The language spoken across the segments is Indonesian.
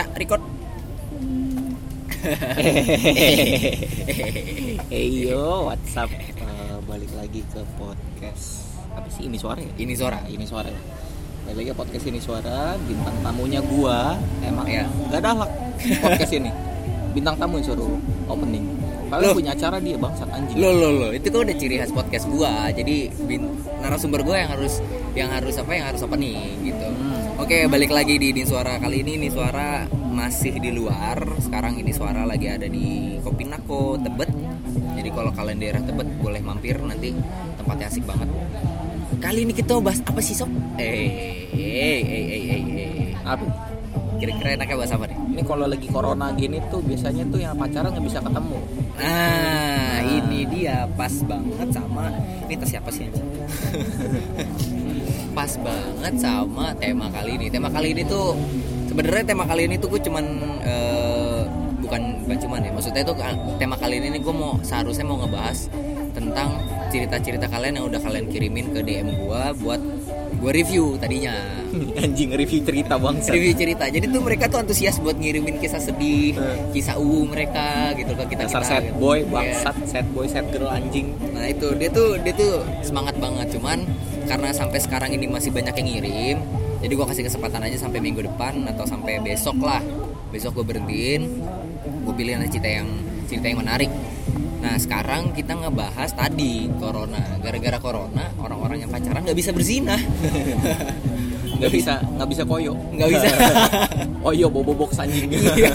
Ya, record. Hey yo, what's up? Eh, balik lagi ke podcast apa sih ini suara ya? Ini suara. Ini suara. ya? Balik lagi ke podcast ini suara. Bintang tamunya gua emang Ya. Gak ada halak podcast ini. Bintang tamu yang suruh opening. Loh. punya acara dia bangsat anjing. Lo lo lo, itu kan udah ciri khas podcast gua. Jadi bin, narasumber gua yang harus yang harus apa yang harus apa nih gitu. Hmm. Oke, balik lagi di Ini Suara kali ini Ini Suara masih di luar. Sekarang ini Suara lagi ada di Kopinako, Tebet. Jadi kalau kalian daerah Tebet boleh mampir nanti tempatnya asik banget. Kali ini kita bahas apa sih sob? Eh, eh, eh, eh, eh, eh. Apa? Kira-kira enaknya bahas apa nih? Ini kalau lagi corona gini tuh biasanya tuh yang pacaran nggak bisa ketemu. Nah, ini dia pas banget sama ini tas siapa sih anjing? pas banget sama tema kali ini. Tema kali ini tuh sebenarnya tema kali ini tuh gue cuman eh, bukan bukan cuman ya. Maksudnya tuh ka- tema kali ini gue mau seharusnya mau ngebahas tentang cerita-cerita kalian yang udah kalian kirimin ke DM gue buat gue review tadinya. anjing review cerita bangsat. Review cerita. Jadi tuh mereka tuh antusias buat ngirimin kisah sedih, Eh. kisah uwu mereka gitu ke kita. Dasar kita, sad boy, Iya. bangsat, sad boy, sad girl anjing. Nah itu dia tuh dia tuh semangat banget cuman karena sampai sekarang ini masih banyak yang ngirim jadi gua kasih kesempatan aja sampai minggu depan atau sampai besok lah besok gue berhentiin gue pilih cerita yang cerita yang menarik nah sekarang kita ngebahas tadi corona. Gara-gara corona orang-orang yang pacaran nggak bisa berzina nggak bisa nggak bisa koyo. Nggak bisa. Iya bobo box anjing. Iya.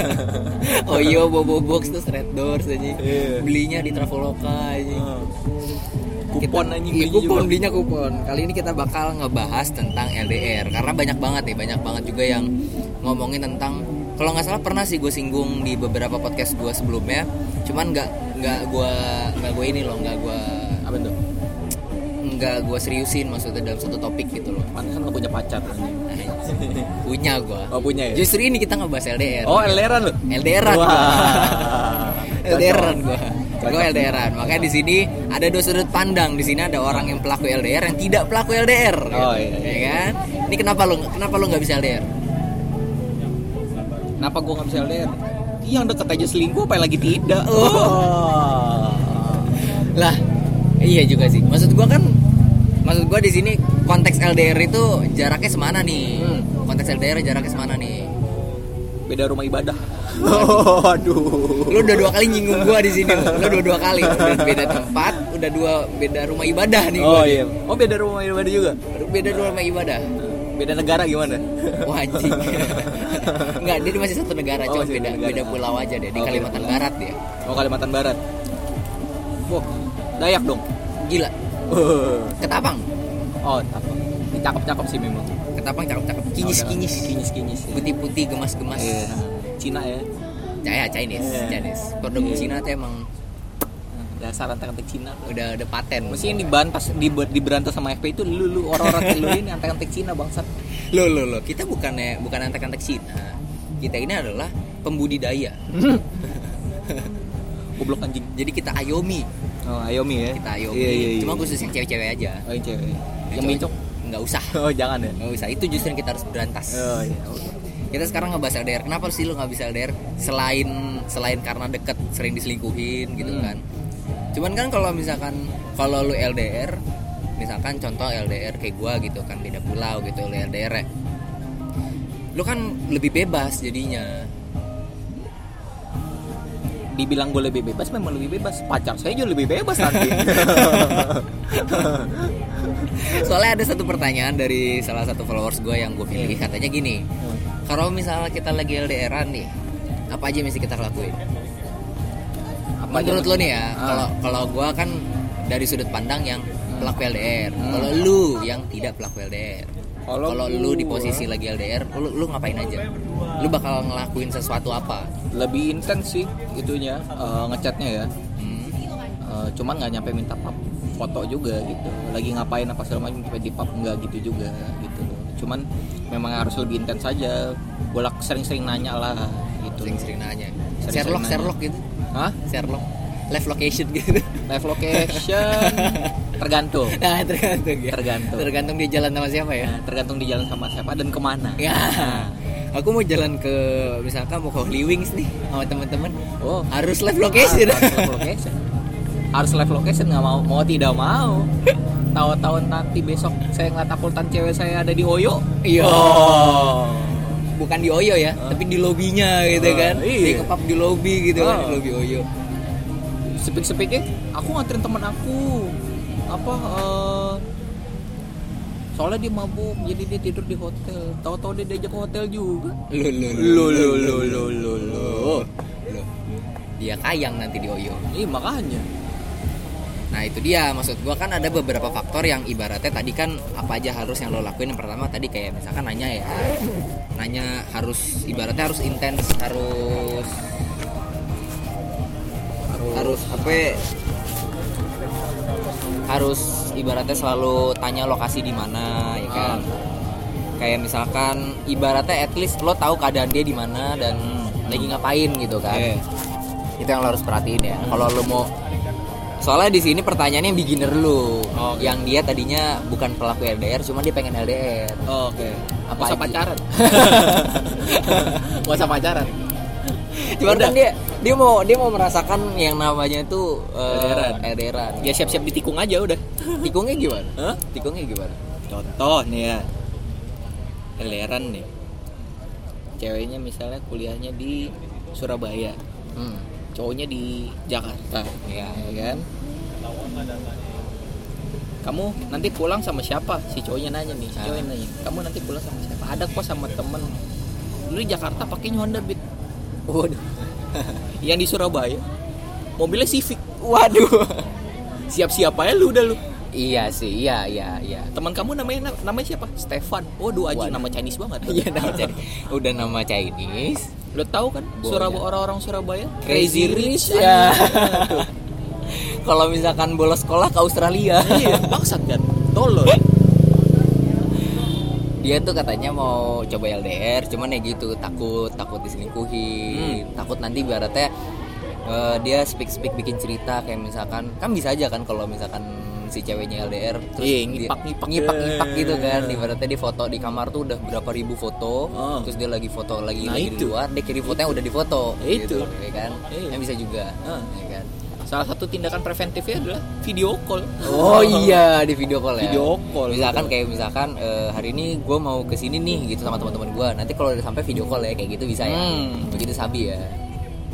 oh iya bobo box terus red doors aja Iya. belinya di traveloka aja kupon Kita- anjing iya, belinya kupon juga. belinya kupon. Kali ini kita bakal ngebahas tentang LDR karena banyak banget nih banyak banget juga yang ngomongin tentang kalau nggak salah pernah sih gue singgung di beberapa podcast gue sebelumnya. Cuman nggak nggak gue nggak gue ini loh nggak gue apa tuh nggak gue seriusin maksudnya dalam satu topik gitu loh. Pantesan lo punya pacar anjing punya gue oh punya ya? Justru ini kita ngebahas LDR oh LDRan lo LDRan gua. Wah. LDRan gue gue LDRan makanya di sini ada dua sudut pandang. Di sini ada orang yang pelaku LDR yang tidak pelaku LDR Oh, iya, iya. ya kan? Ini kenapa lo kenapa lo nggak bisa LDR kenapa gua nggak bisa LDR yang deket aja selingkuh apa lagi tidak? Oh. lah iya juga sih. Maksud gue kan maksud gue di sini konteks LDR itu jaraknya semana nih? Hmm. konteks LDR jaraknya semana nih? Beda rumah ibadah. Oh, aduh. Lu udah dua kali nyinggung gue di sini lu. Udah dua kali. Udah beda tempat udah dua beda rumah ibadah nih gua oh nih. iya. Oh beda rumah ibadah juga? Beda rumah ibadah beda negara gimana Wah anjing Enggak, dia masih satu negara, Oh, cuma beda negara. beda pulau aja deh di Oke. Kalimantan Barat dia. oh Kalimantan Barat Wah, Dayak dong Gila, ketapang. oh apa cakep cakep sih memang Ketapang cakep-cakep, kinyis-kinyis. kinyis kinyis ya. Putih-putih, gemas-gemas. Iya. Cina ya Ya, Chinese, Iya. Chinese. Produk Iya. Cina tuh emang dasar antek-antek Cina udah udah paten. Mesti yang dibantas di diberantas sama FP itu lu lu orang-orang kayak lu ini antek-antek Cina bangsat. Lo lo lo, kita bukannya bukan antek-antek Cina. Kita ini adalah pembudidaya. Goblok anjing. Jadi kita ayomi, Oh, Ayomi ya. kita ayomi. Iya, iya, iya. Cuma khusus yang cewek-cewek aja. Oh, yang cewek. Yang mincok. Nggak usah. Oh, jangan ya. Nggak usah. Itu justru yang kita harus berantas. Oh iya. kita sekarang ngebahas LDR kenapa sih lu nggak bisa LDR selain selain karena deket sering diselingkuhin gitu Hmm. kan cuman kan kalau misalkan kalau lu LDR misalkan contoh LDR kayak gua gitu kan beda pulau gitu lu LDR ya. Lu kan lebih bebas jadinya. Dibilang gue lebih bebas memang lebih bebas. Pacar saya juga lebih bebas nanti. soalnya ada satu pertanyaan dari salah satu followers gua yang gue pilih. Katanya gini kalau misalnya kita lagi LDRan nih apa aja yang mesti kita lakuin Apa aja menurut lo nih ya Ah. kalau kalau gua kan dari sudut pandang yang pelaku LDR Hmm. kalau lu yang tidak pelaku LDR Kalau kalau lu di posisi lagi LDR lu, lu ngapain aja? Lu bakal ngelakuin sesuatu apa? Lebih intens sih itunya eh, ngechatnya ya. Hmm. Eh, cuman nggak nyampe minta pap foto juga gitu. Lagi ngapain apa segala macam sampai di pap nggak gitu juga gitu. Cuman memang harus lebih intens saja bolak sering-sering nanya lah gitu. Sering-sering nanya. Sering-sering Sherlock nanya. Sherlock gitu Hah? Sherlock live location gitu. Live location. Tergantung. Nah tergantung ya. Tergantung. tergantung dia jalan sama siapa ya? Nah, tergantung di jalan sama siapa dan ke mana. Ya. Aku mau jalan ke misalkan mau ke Holy Wings nih sama teman-teman. Oh. Harus live location. Harus live location. Harus live location nggak mau mau tidak mau. Tahu-tahu nanti besok saya ngeliat uploadan cewek saya ada di Oyo Iya. Oh. Bukan di Oyo ya Ah. tapi di lobinya gitu Ah, kan. iya. di kepap di lobby gitu kan Ah. di lobby Oyo. Sepik-sepiknya aku nganterin temen aku. Apa eh, soalnya dia mabuk jadi dia tidur di hotel. Tahu-tahu dia diajak ke hotel juga. Lo lo lo lo lo lo lo lo dia kayang nanti di Oyo. Iya makanya Nah itu dia. Maksud gua kan ada beberapa faktor yang ibaratnya tadi kan apa aja harus yang lo lakuin. Yang pertama tadi kayak misalkan nanya ya nanya harus ibaratnya harus intens harus harus apa ya, harus ibaratnya selalu tanya lokasi di mana ya kan? Kayak misalkan ibaratnya at least lo tahu keadaan dia di mana dan lagi ngapain gitu kan. Oke. itu yang lo harus perhatiin ya. Kalau lo mau soalnya di sini pertanyaannya yang beginner lu. Oke. yang dia tadinya bukan pelaku LDR cuma dia pengen LDR oke. Apa apa usah pacaran? Gak usah pacaran? Cuma kan dia dia mau dia mau merasakan yang namanya itu eh, LDR-an. LDR-an. ya siap-siap ditikung aja udah. Tikungnya gimana? Hah? tikungnya gimana? Contoh nih ya. LDRan nih. Ceweknya misalnya kuliahnya di Surabaya. Hmm. Cowoknya di Jakarta ya ya kan? Kamu nanti pulang sama siapa? Si cowoknya nanya nih si Ah. cowoknya nanya kamu nanti pulang sama siapa? Ada kok sama temen. Lu di Jakarta pakainya Honda Beat waduh. Yang di Surabaya mobilnya Civic. Waduh. Siap-siap aja lu udah lu. Iya sih iya iya iya. Teman kamu namanya namanya siapa? Stefan. Waduh aja nama Chinese banget. Iya nama Chinese. Udah nama Chinese lo tahu kan. Surabaya orang-orang Surabaya? Crazy Rich ya. kalau misalkan bolos sekolah ke Australia. Iya bangsat kan? Tolol. Dia tuh katanya mau coba LDR cuman ya gitu takut takut diselingkuhin takut nanti ibaratnya eh, dia speak speak bikin cerita kayak misalkan kan bisa aja kan kalau misalkan si ceweknya LDR terus Iya, dia- ngipak-ngipak. ngipak-ngipak gitu kan ibaratnya di foto di kamar tuh udah berapa ribu foto Oh. terus dia lagi foto lagi Nah, lagi di itu. luar dia kirim fotonya udah difoto Itu. gitu, ya kan Iya. yang bisa juga Ah. ya kan salah satu tindakan preventifnya adalah video call Oh iya di video call ya. Video call, Misalkan gitu. kayak misalkan eh, hari ini gue mau ke sini nih gitu sama teman-teman gue. Nanti kalau udah sampai video call ya kayak gitu bisa ya. Hmm. Begitu sabi ya.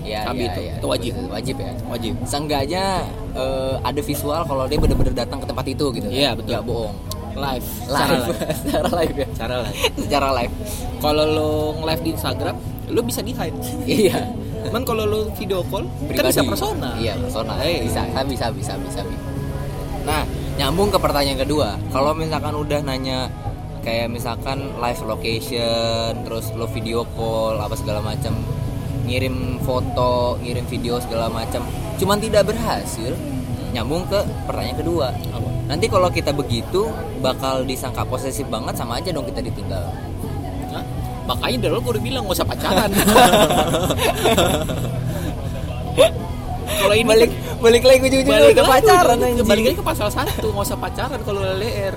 Ya, Sabi ya, itu. ya. Itu wajib. Wajib ya. wajib Seenggaknya eh, ada visual kalau dia bener-bener datang ke tempat itu gitu. Iya, kan. betul. Nggak bohong. live secara Live. live Secara live ya. secara live Secara live. kalau lo nge-live di Instagram lo bisa di hide iya. cuman kalau lo video call kan Pribadi. bisa persona Iya, persona. Eh. Bisa, kan bisa, bisa, bisa, bisa. Nah, nyambung ke pertanyaan kedua. Kalau misalkan udah nanya kayak misalkan live location, terus lo video call apa segala macam, ngirim foto, ngirim video segala macam, cuman tidak berhasil, nyambung ke pertanyaan kedua. Apa? Nanti kalau kita begitu bakal disangka posesif banget sama aja dong kita ditinggal. Hah? makanya dari lo gue udah bilang gak usah pacaran kalau ini balik balik lagi ujung-ujungnya balik ke pacaran anjing. balik lagi ke pasal satu nggak usah pacaran kalau LDR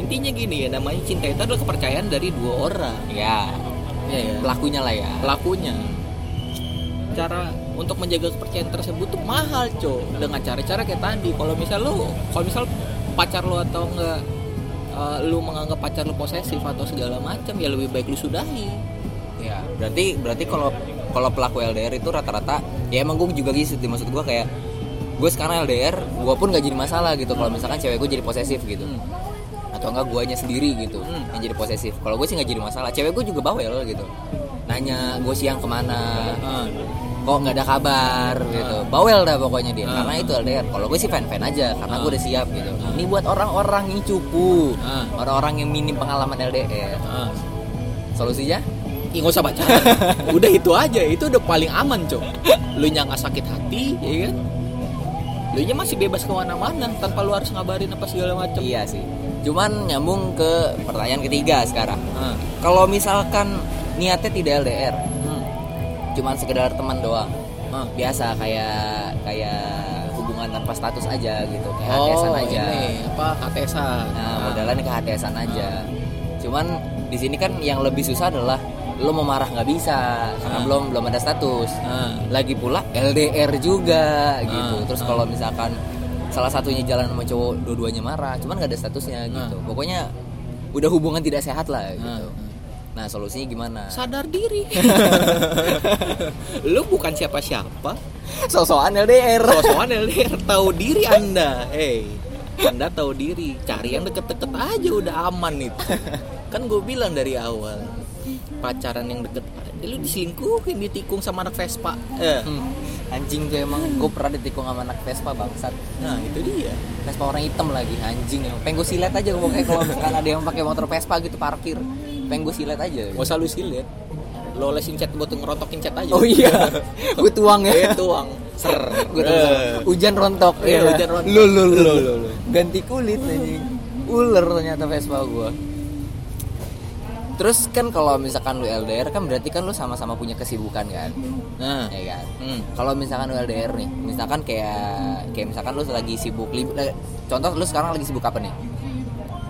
intinya gini ya namanya cinta itu adalah kepercayaan dari dua orang Ya, ya ya pelakunya lah ya. pelakunya cara untuk menjaga kepercayaan tersebut tuh mahal cow dengan cara-cara kayak tadi. Kalau misal lo kalau misal pacar lo atau enggak eh, lu menganggap pacar lu posesif atau segala macam ya lebih baik lu sudahi. Ya, berarti berarti kalau kalau pelaku LDR itu rata-rata ya emang gue juga gitu maksud gue kayak gue sekarang LDR gue pun gak jadi masalah gitu. Kalau misalkan cewek gue jadi posesif gitu. Hmm. atau enggak guanya sendiri gitu Hmm. yang jadi posesif. Kalau gue sih nggak jadi masalah. Cewek gue juga bawel gitu nanya gue siang ke mana? Ah, kok nggak ada kabar? Gitu. Bawel dah pokoknya dia. Ah. karena itu LDR kalau gue sih fan fan aja karena Ah. gue udah siap gitu. Ini buat orang-orang yang cupu. Ah. orang-orang yang minim pengalaman LDR ah. solusinya? Ih, nggak usah pacaran udah itu aja itu udah paling aman cok. Lu nya nggak sakit hati ya kan? Lu nya masih bebas ke mana-mana tanpa lu harus ngabarin apa segala macam Iya sih. Cuman nyambung ke pertanyaan ketiga sekarang. Ah, Kalau misalkan niatnya tidak LDR, hmm, cuman sekedar teman doang. ah. Biasa kayak kayak hubungan tanpa status aja gitu, kayak HTSan aja. Oh, ini apa HTSan Nah, Ah. modelannya ke HTSan aja. Cuman di sini kan yang lebih susah adalah lo mau marah nggak bisa karena Ah. belum belum ada status Ah. lagi pula LDR juga gitu Ah, terus ah. kalau misalkan salah satunya jalan sama cowok dua-duanya marah cuman nggak ada statusnya gitu pokoknya udah hubungan tidak sehat lah gitu Ah. Nah solusinya gimana? Sadar diri. Lu bukan siapa-siapa. Sosokan LDR sosokan LDR tahu diri anda. Hey anda tahu diri. Cari yang deket-deket aja udah aman itu. Kan gue bilang dari awal pacaran yang deket eh, lu diselingkuhin ditikung sama anak Vespa. Eh. Hmm, anjing tuh emang gue pernah ditikung sama anak Vespa bangsat. Nah itu dia. Vespa orang hitam lagi anjing. Ya pengen gue silet aja pokoknya kalau misalkan ada yang pakai motor Vespa gitu parkir pengen gue silet aja? Gak usah lu silet. Lo lesin cat buat ngerotokin cat aja. Oh iya. Gue tuang ya. Eh, tuang Ser. Gue Eh. hujan rontok ya hujan rontok. lu lu lu, Lu, ganti kulit anjing. Ular ternyata Vespa gue terus kan kalau misalkan lu LDR kan berarti kan lu sama-sama punya kesibukan kan? Nah. Ya kan? Hmm. kalau misalkan lu LDR nih misalkan kayak kayak misalkan lu lagi sibuk eh, contoh lu sekarang lagi sibuk apa nih?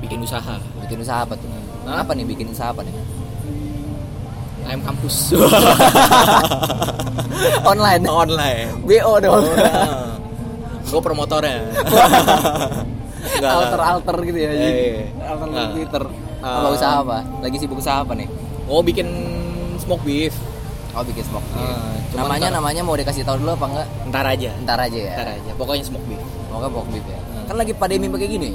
Bikin usaha. Bikin usaha apa tuh Hah? apa nih bikin usaha apa nih? Ayam kampus. Online. Online. BO dong. Gue promotornya. Enggak, alter enggak. alter gitu ya iya. alter Enggak. Twitter. Apa usaha apa? Lagi sibuk usaha apa nih? Oh bikin smoke beef. Oh bikin smoke Ah, cuman namanya ntar- namanya mau dikasih tahu dulu apa enggak? Ntar aja. Ntar aja ya? Ntar aja. Pokoknya smoke beef. Semoga smoke beef ya. Hmm. kan lagi pandemi kayak gini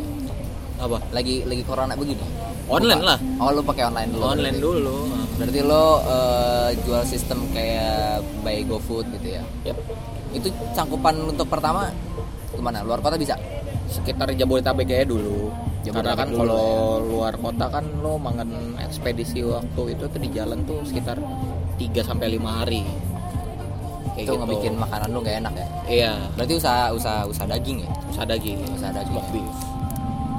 apa? Lagi lagi corona begini online lah. Oh lu pakai online dulu. Online berarti. dulu berarti lo eh, jual sistem kayak by GoFood gitu ya? Yap. itu cangkupan untuk pertama ke mana luar kota bisa? Sekitar Jabodetabek aja dulu. Jabodetabek karena kan kalau ya. luar kota kan lo mangan ekspedisi waktu itu tuh di jalan tuh sekitar 3 sampai 5 hari. Kayak itu gitu. ngebikin makanan lu gak enak ya? Iya. Berarti usaha usaha usaha daging ya? Usaha daging. Usaha daging smoke beef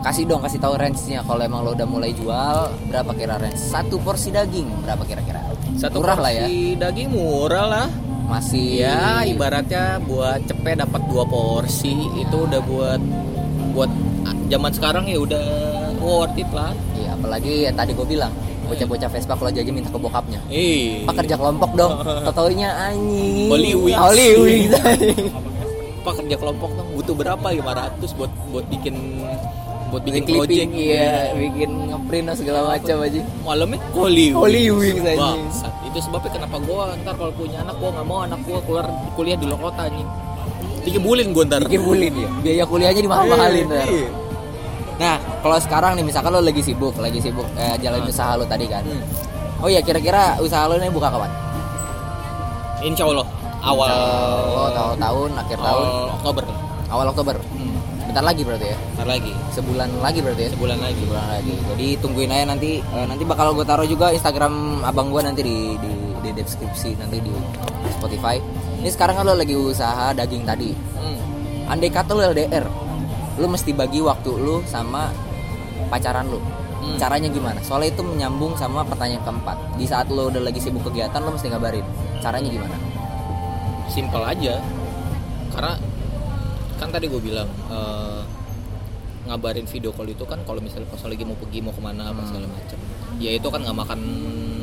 kasih dong kasih tahu range-nya. Kalau emang lo udah mulai jual berapa kira range? Satu porsi daging berapa kira-kira? Satu murah lah ya. porsi daging murah lah. Masih ya ibaratnya buat cepet dapat dua porsi itu udah buat buat zaman sekarang ya udah worth it lah. Iya apalagi ya tadi gue bilang bocah-bocah Vespa kalau jajan minta ke bokapnya. Eh Pak kerja kelompok dong. Tatonya anjing. Holy Wings. Holy Wings. Apa kerja kelompok dong. Butuh berapa? 500 buat buat bikin buat bikin, Bikin clipping project iya Bikin ngeprint segala macam aja malamnya Holy Wings Holy Wings. Bangsat. itu sebabnya kenapa gua ntar kalau punya anak gua nggak mau anak gua keluar kuliah di luar kota anjing dikebulin gua ntar Bikin bulin ya Biaya kuliahnya dimahal-mahalin Iya, ntar. iya. Nah kalau sekarang nih misalkan lo lagi sibuk Lagi sibuk eh, jalanin usaha lo tadi kan Hmm. Oh iya kira-kira usaha lo ini buka kapan? insya Allah awal Oh tahun tahun akhir tahun awal Oktober Awal Oktober Bentar lagi berarti ya? Ntar lagi. Sebulan lagi berarti ya? Sebulan lagi. Sebulan lagi. Jadi tungguin aja nanti eh, Nanti bakal gue taruh juga Instagram abang gue nanti di, di, di deskripsi Nanti di Spotify. Ini sekarang kan lo lagi usaha daging tadi. Hmm. Andai kata lo LDR Lo mesti bagi waktu lo sama pacaran lo. Hmm. Caranya gimana? Soalnya itu menyambung sama pertanyaan keempat. Di saat lo udah lagi sibuk kegiatan Lo mesti ngabarin. Caranya gimana? simple aja. Karena kan tadi gue bilang eh, ngabarin video call itu kan kalau misalnya pas lagi mau pergi mau ke mana apa Hmm. segala macam ya itu kan nggak makan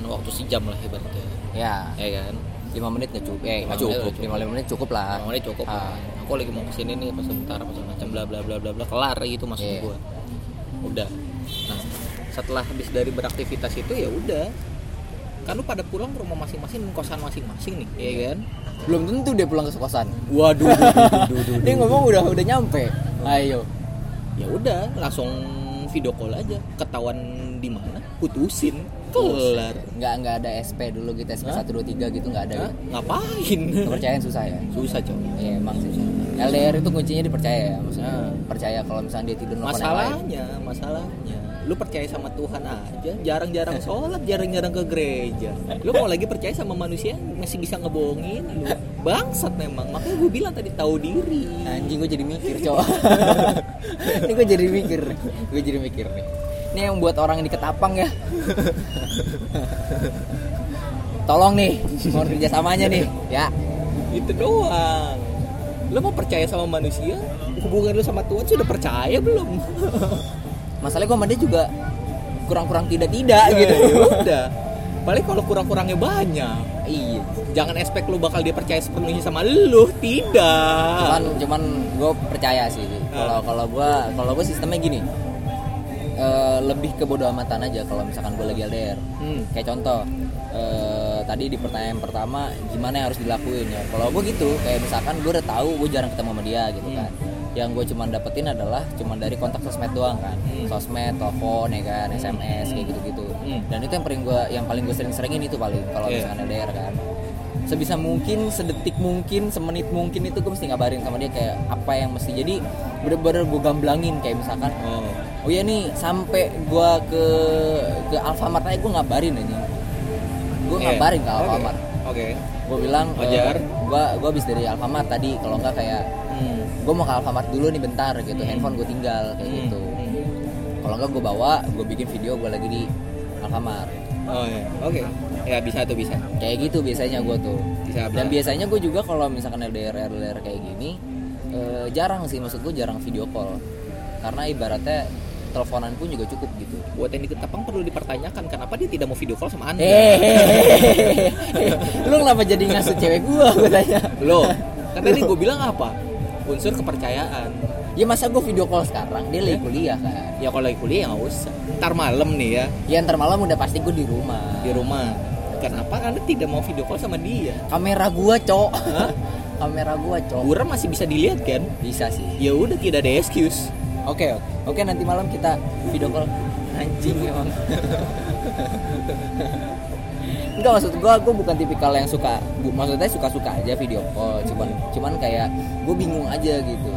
waktu sejam lah ibaratnya. Ya. Ya kan? 5 menit nggak cukup. Eh Lima nggak cukup. 5 menit cukup lah. Lima menit cukup Ah. kan. aku lagi mau ke sini nih pas sebentar apa segala macam bla bla bla bla bla. Kelar gitu maksud Iya. gue udah. Nah setelah habis dari beraktivitas itu ya udah kan lu pada pulang ke rumah masing-masing kosan masing-masing nih ya kan Belum tentu dia pulang ke kosan waduh duh, duh, duh, Dia ngomong udah udah nyampe. Ayo. ya udah langsung video call aja ketahuan di mana putusin kelar Nggak nggak ada SP dulu gitu SP? 1 2 3 gitu nggak ada. Gitu. ngapain Kepercayaan susah ya. susah coy Iya emang sih. LDR itu kuncinya dipercaya ya maksudnya. Percaya kalau misalnya dia tidur nelfon masalahnya masalahnya lu percaya sama Tuhan aja jarang-jarang sholat jarang-jarang ke gereja lu mau lagi percaya sama manusia masih bisa ngebohongin lu bangsat memang makanya gue bilang tadi tahu diri Anjing gue jadi mikir cowok. Ini gue jadi mikir. Gue jadi mikir nih. Ini yang buat orang di ketapang ya. Tolong nih, mohon kerjasamanya nih, ya. itu doang lu mau percaya sama manusia hubungan lu sama Tuhan sudah percaya belum Masalahnya gue sama dia juga kurang-kurang tidak-tidak gitu. ya udah. Paling kalau kurang-kurangnya banyak. Iya. Jangan expect lu bakal dia percaya sepenuhnya sama lu. Tidak. Cuman cuman gue percaya sih. Kalau Ah. kalau gue kalau gue sistemnya gini. Eh, lebih ke bodo amatan aja kalau misalkan gue lagi LDR Hmm. kayak contoh eh, tadi di pertanyaan pertama gimana yang harus dilakuin ya? Kalau gue gitu kayak misalkan gue udah tahu gue jarang ketemu sama dia gitu Hmm. kan yang gue cuman dapetin adalah cuman dari kontak sosmed doang kan Hmm. sosmed telepon ya kan sms kayak gitu gitu Hmm. dan itu yang paling gue yang paling gue sering-seringin itu paling kalau Iya. misalkan LDR kan sebisa mungkin sedetik mungkin semenit mungkin itu gue mesti ngabarin sama dia kayak apa yang mesti jadi bener-bener gue gamblangin kayak misalkan oh oh iya nih sampai gue ke ke Alfamart aja gue ngabarin aja gue Iya. ngabarin ke Oke. Alfamart oke gue bilang Wajar. gue gue habis dari Alfamart tadi kalau nggak kayak. Gue mau ke Alfamart dulu nih bentar gitu. Hmm. handphone gue tinggal kayak Hmm. gitu. Kalau nggak gue bawa gue bikin video gue lagi di Alfamart. Oh iya. Oke. Ya bisa tuh bisa. Kayak gitu biasanya gue tuh. Bisa dan biasanya gue juga kalau misalkan LDR LDR kayak gini eh, jarang sih maksud gue jarang video call. Karena ibaratnya teleponan pun juga cukup gitu. Buat yang di Ketapang perlu dipertanyakan kenapa dia tidak mau video call sama anda? Hehehe. lu kenapa jadi ngasut cewek gua gue tanya? Lo kan tadi gue bilang apa unsur kepercayaan. Ya masa gue video call sekarang? Dia lagi kuliah kan? Ya kalau lagi kuliah ya nggak usah. Ntar malam nih ya. Ya ntar malam udah pasti gue di rumah. Di rumah. Kenapa anda tidak mau video call sama dia. Kamera gua cok. Kamera gua cok. Buram masih bisa dilihat kan? Bisa sih. Ya udah tidak ada excuse. Oke oke. Oke nanti malam kita video call. Anjing emang Enggak maksud gua, gua bukan tipikal yang suka bu, maksudnya suka-suka aja video call cuman cuman kayak gue bingung aja gitu.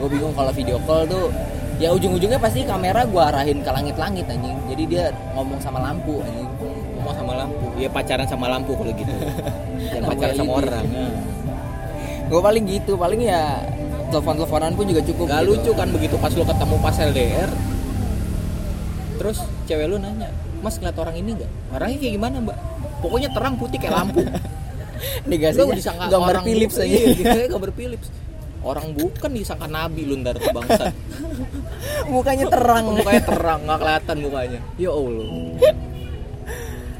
Gue bingung kalau video call tuh ya ujung-ujungnya pasti kamera gua arahin ke langit-langit anjing. Jadi dia ngomong sama lampu anjing. Ngomong sama lampu. Ya pacaran sama lampu kalau gitu. Jangan pacaran sama orang. Gue paling gitu paling ya telepon-teleponan pun juga cukup Gak gitu. lucu kan begitu pas lu ketemu pas LDR Terus cewek lu nanya Mas ngeliat orang ini gak? Orangnya kayak gimana mbak? Pokoknya terang putih kayak lampu. Negasinya Lu disangka gambar orang Philips aja. Iya dikira gambar Philips Orang bukan disangka nabi lu ntar tuh bangsa mukanya terang. Mukanya terang gak kelihatan mukanya. Ya Allah.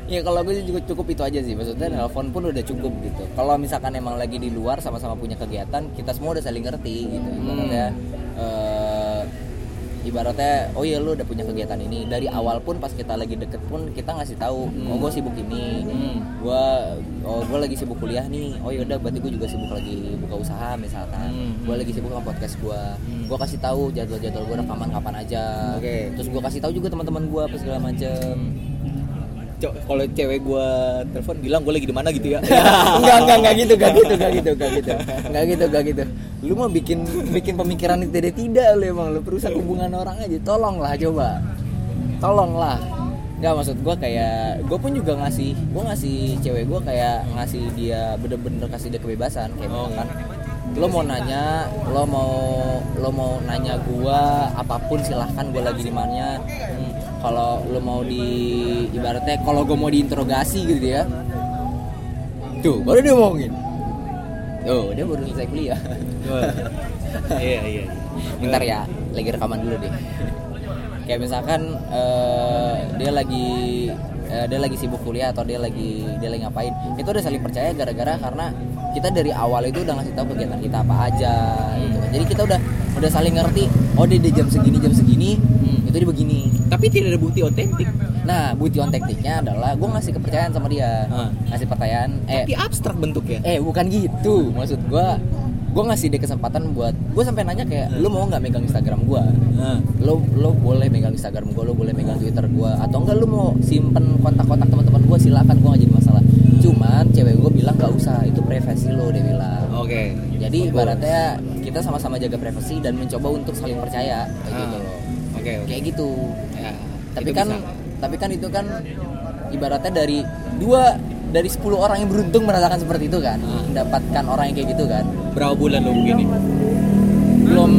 Ya kalau gue juga cukup itu aja sih. Maksudnya telepon pun udah cukup gitu. Kalau misalkan emang lagi di luar sama-sama punya kegiatan kita semua udah saling ngerti gitu. Ibaratnya eh, ibaratnya oh iya lu udah punya kegiatan ini. Dari awal pun pas kita lagi deket pun kita ngasih tahu oh gue sibuk ini. Hmm. gue oh gue lagi sibuk kuliah nih. Oh yaudah berarti gue juga sibuk lagi buka usaha misalkan. Hmm. gue lagi sibuk sama podcast gue Hmm. gue kasih tahu jadwal-jadwal gue rekaman kapan aja. Oke. terus gue kasih tahu juga teman-teman gue apa segala macem. Co- Kalau cewek gua telepon bilang gue lagi di mana gitu ya. Enggak enggak enggak gitu enggak gitu enggak gitu enggak gitu enggak gitu enggak gitu. Lu mau bikin bikin pemikiran itu tidak tidak lu emang lu perusak hubungan orang aja. Tolonglah coba. Tolonglah. Enggak maksud gua kayak gua pun juga ngasih gua ngasih cewek gua kayak ngasih dia bener-bener kasih dia kebebasan kayak Oh, misalkan lo mau nanya lo mau lo mau nanya gua apa pun silahkan gua lagi di mana kalau lo mau di ibaratnya kalau gua mau diinterogasi gitu ya tuh baru dia ngomongin tuh dia baru selesai kuliah. Iya iya iya. bentar ya lagi rekaman dulu deh kayak misalkan eh, dia lagi eh, dia lagi sibuk kuliah atau dia lagi dia lagi ngapain itu udah saling percaya gara-gara karena kita dari awal itu udah ngasih tahu kegiatan kita apa aja gitu kan jadi kita udah udah saling ngerti oh dia di jam segini jam segini Hmm. itu dia begini Tapi tidak ada bukti otentik. Nah bukti on tekniknya adalah gue ngasih kepercayaan sama dia. Ah. ngasih pertanyaan eh Tapi abstrak bentuknya. eh bukan gitu. Maksud gue gue ngasih dia kesempatan buat gue sampai nanya kayak lu mau nggak megang Instagram gue Nah. lo lo boleh megang Instagram gue lo boleh megang Twitter gue atau enggak lo mau simpen kontak-kontak teman-teman gue silakan gue gak jadi masalah. Cuman cewek gue bilang nggak usah itu privasi lo dia bilang. Oke. Jadi ibaratnya kita sama-sama jaga privasi dan mencoba untuk saling percaya kayak gitu. Ah. loh Oke oke. kayak gitu Ya, tapi kan bisa. tapi kan itu kan ibaratnya dari dua dari 10 orang yang beruntung merasakan seperti itu kan Ah. mendapatkan orang yang kayak gitu kan berapa bulan lo begini? belum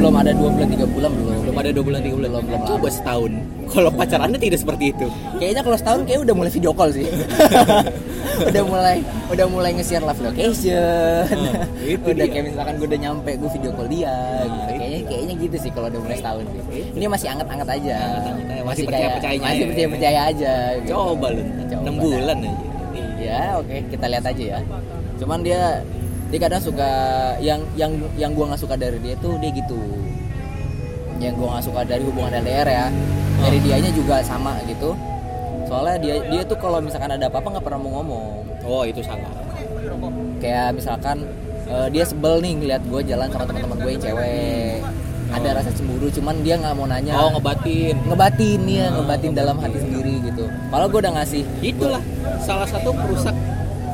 belum ada dua bulan tiga bulan belum Belum ada dua bulan tiga bulan. Belum, belum Coba setahun. Kalau pacarannya tidak seperti itu. kayaknya kalau setahun kayak udah mulai video call sih udah mulai udah mulai nge-share live location Oh, itu udah dia. kayak misalkan gue udah nyampe gue video call dia Nah, gitu. itu kayaknya kayaknya gitu sih kalau udah mulai setahun ini masih anget-anget aja aja, masih kayak- percaya-percayanya masih ya. percaya percaya aja gitu. Coba lu, 6 dah. bulan aja. ya oke kita lihat aja ya cuman dia dia kadang suka yang yang yang gua nggak suka dari dia tuh dia gitu yang gua nggak suka dari hubungan LDR ya dari Oh. dianya juga sama gitu soalnya dia dia tuh kalau misalkan ada apa-apa nggak pernah mau ngomong Oh, itu salah. kayak misalkan eh, dia sebel nih ngeliat gue jalan sama teman-teman gue yang cewek ada Oh. rasa cemburu cuman dia nggak mau nanya Oh, ngebatin. ngebatin ya Oh, ngebatin dalam hati sendiri gitu kalau gue udah ngasih Itulah salah satu perusak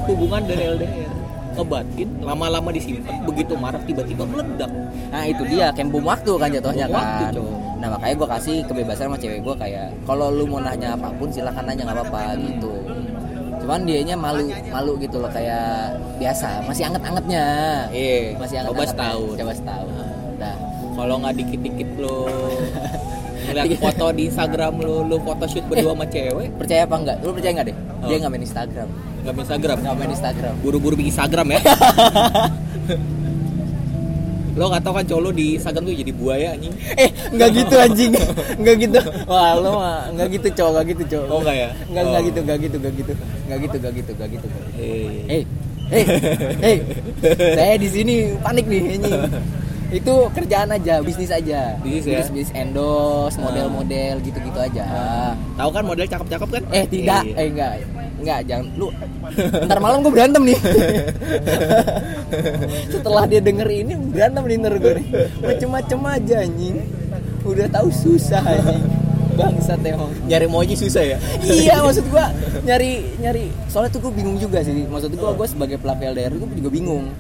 hubungan dari LDR. Ngebatin, lama-lama disimpan, begitu marah tiba-tiba meledak. Nah itu dia kayak bom waktu kan jatuhnya Bom waktu, kan. cowok. Nah makanya gue kasih kebebasan sama cewek gue kayak kalau lu mau nanya apa pun silahkan nanya nggak apa-apa gitu. Cuman dianya malu malu gitu loh kayak biasa masih anget-angetnya. Iya, Masih anget coba setahun. Coba setahun. Nah Kalau nggak dikit-dikit lo ngeliat foto di Instagram lo, lo foto shoot berdua sama cewek, percaya apa enggak? Lu percaya nggak deh? Dia Oh. nggak main Instagram. Nggak main Instagram. Nggak main Instagram. Buru-buru bikin Instagram ya. lo nggak tau kan cowok lo di Instagram tuh jadi buaya anjing. Eh nggak gitu anjing. Nggak gitu. Wah lu mah nggak gitu cowok nggak gitu cowok. Oh nggak ya? Nggak nggak Oh. gitu nggak gitu nggak gitu nggak gitu nggak gitu nggak gitu. Eh. Hei, hei, hei, saya di sini panik nih ini. Itu kerjaan aja, bisnis aja. Bisnis ya? bisnis endorse, Ah. model-model gitu-gitu aja. Tahu kan model cakep-cakep kan? Eh tidak, Iya. eh enggak, enggak, jangan lu. Ntar malam gue berantem nih. Setelah dia denger ini berantem nih ntar gue nih. Macem-macem aja anjing. Udah tahu susah anjing. Bangsat emang. Nyari moji susah ya? iya maksud gua nyari nyari soalnya tuh gue bingung juga sih maksud gua gue sebagai pelaku LDR gue juga bingung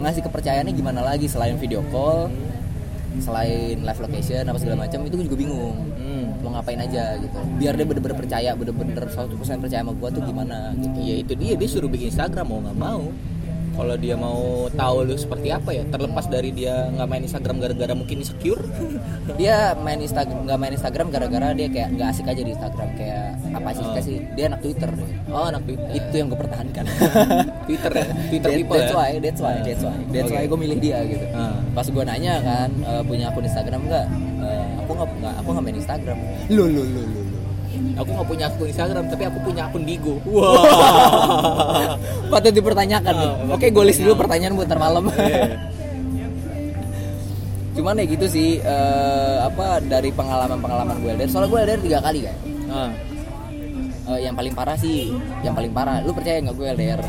ngasih kepercayaannya gimana lagi selain video call selain live location apa segala macam itu gue juga bingung Hmm. Mau ngapain aja gitu biar dia bener-bener percaya bener-bener 100% percaya sama gua tuh gimana gitu Ya itu dia, dia suruh bikin Instagram mau nggak mau. Kalau dia mau tahu lu seperti apa ya, terlepas dari dia nggak main Instagram gara-gara mungkin insecure. dia main Instagram nggak main Instagram gara-gara dia kayak nggak asik aja di Instagram kayak apa sih Oh. sih dia anak Twitter deh Oh anak Twitter. itu yang gue pertahankan Twitter ya, Twitter That- people that's ya. why that's why that's why that's why gue milih dia gitu Ah. pas gue nanya kan eh, punya akun Instagram nggak Eh, aku nggak nggak aku nggak main Instagram lo lo lo lo Aku nggak punya akun Instagram, tapi aku punya akun Bigo. Wah. patut dipertanyakan nih Oh, oke gue list dulu pertanyaan buat malam Iya. cuman ya gitu sih eh, apa dari pengalaman pengalaman gue LDR soalnya gue LDR tiga kali kan Ah. Eh, yang paling parah sih yang paling parah lu percaya nggak gue LDR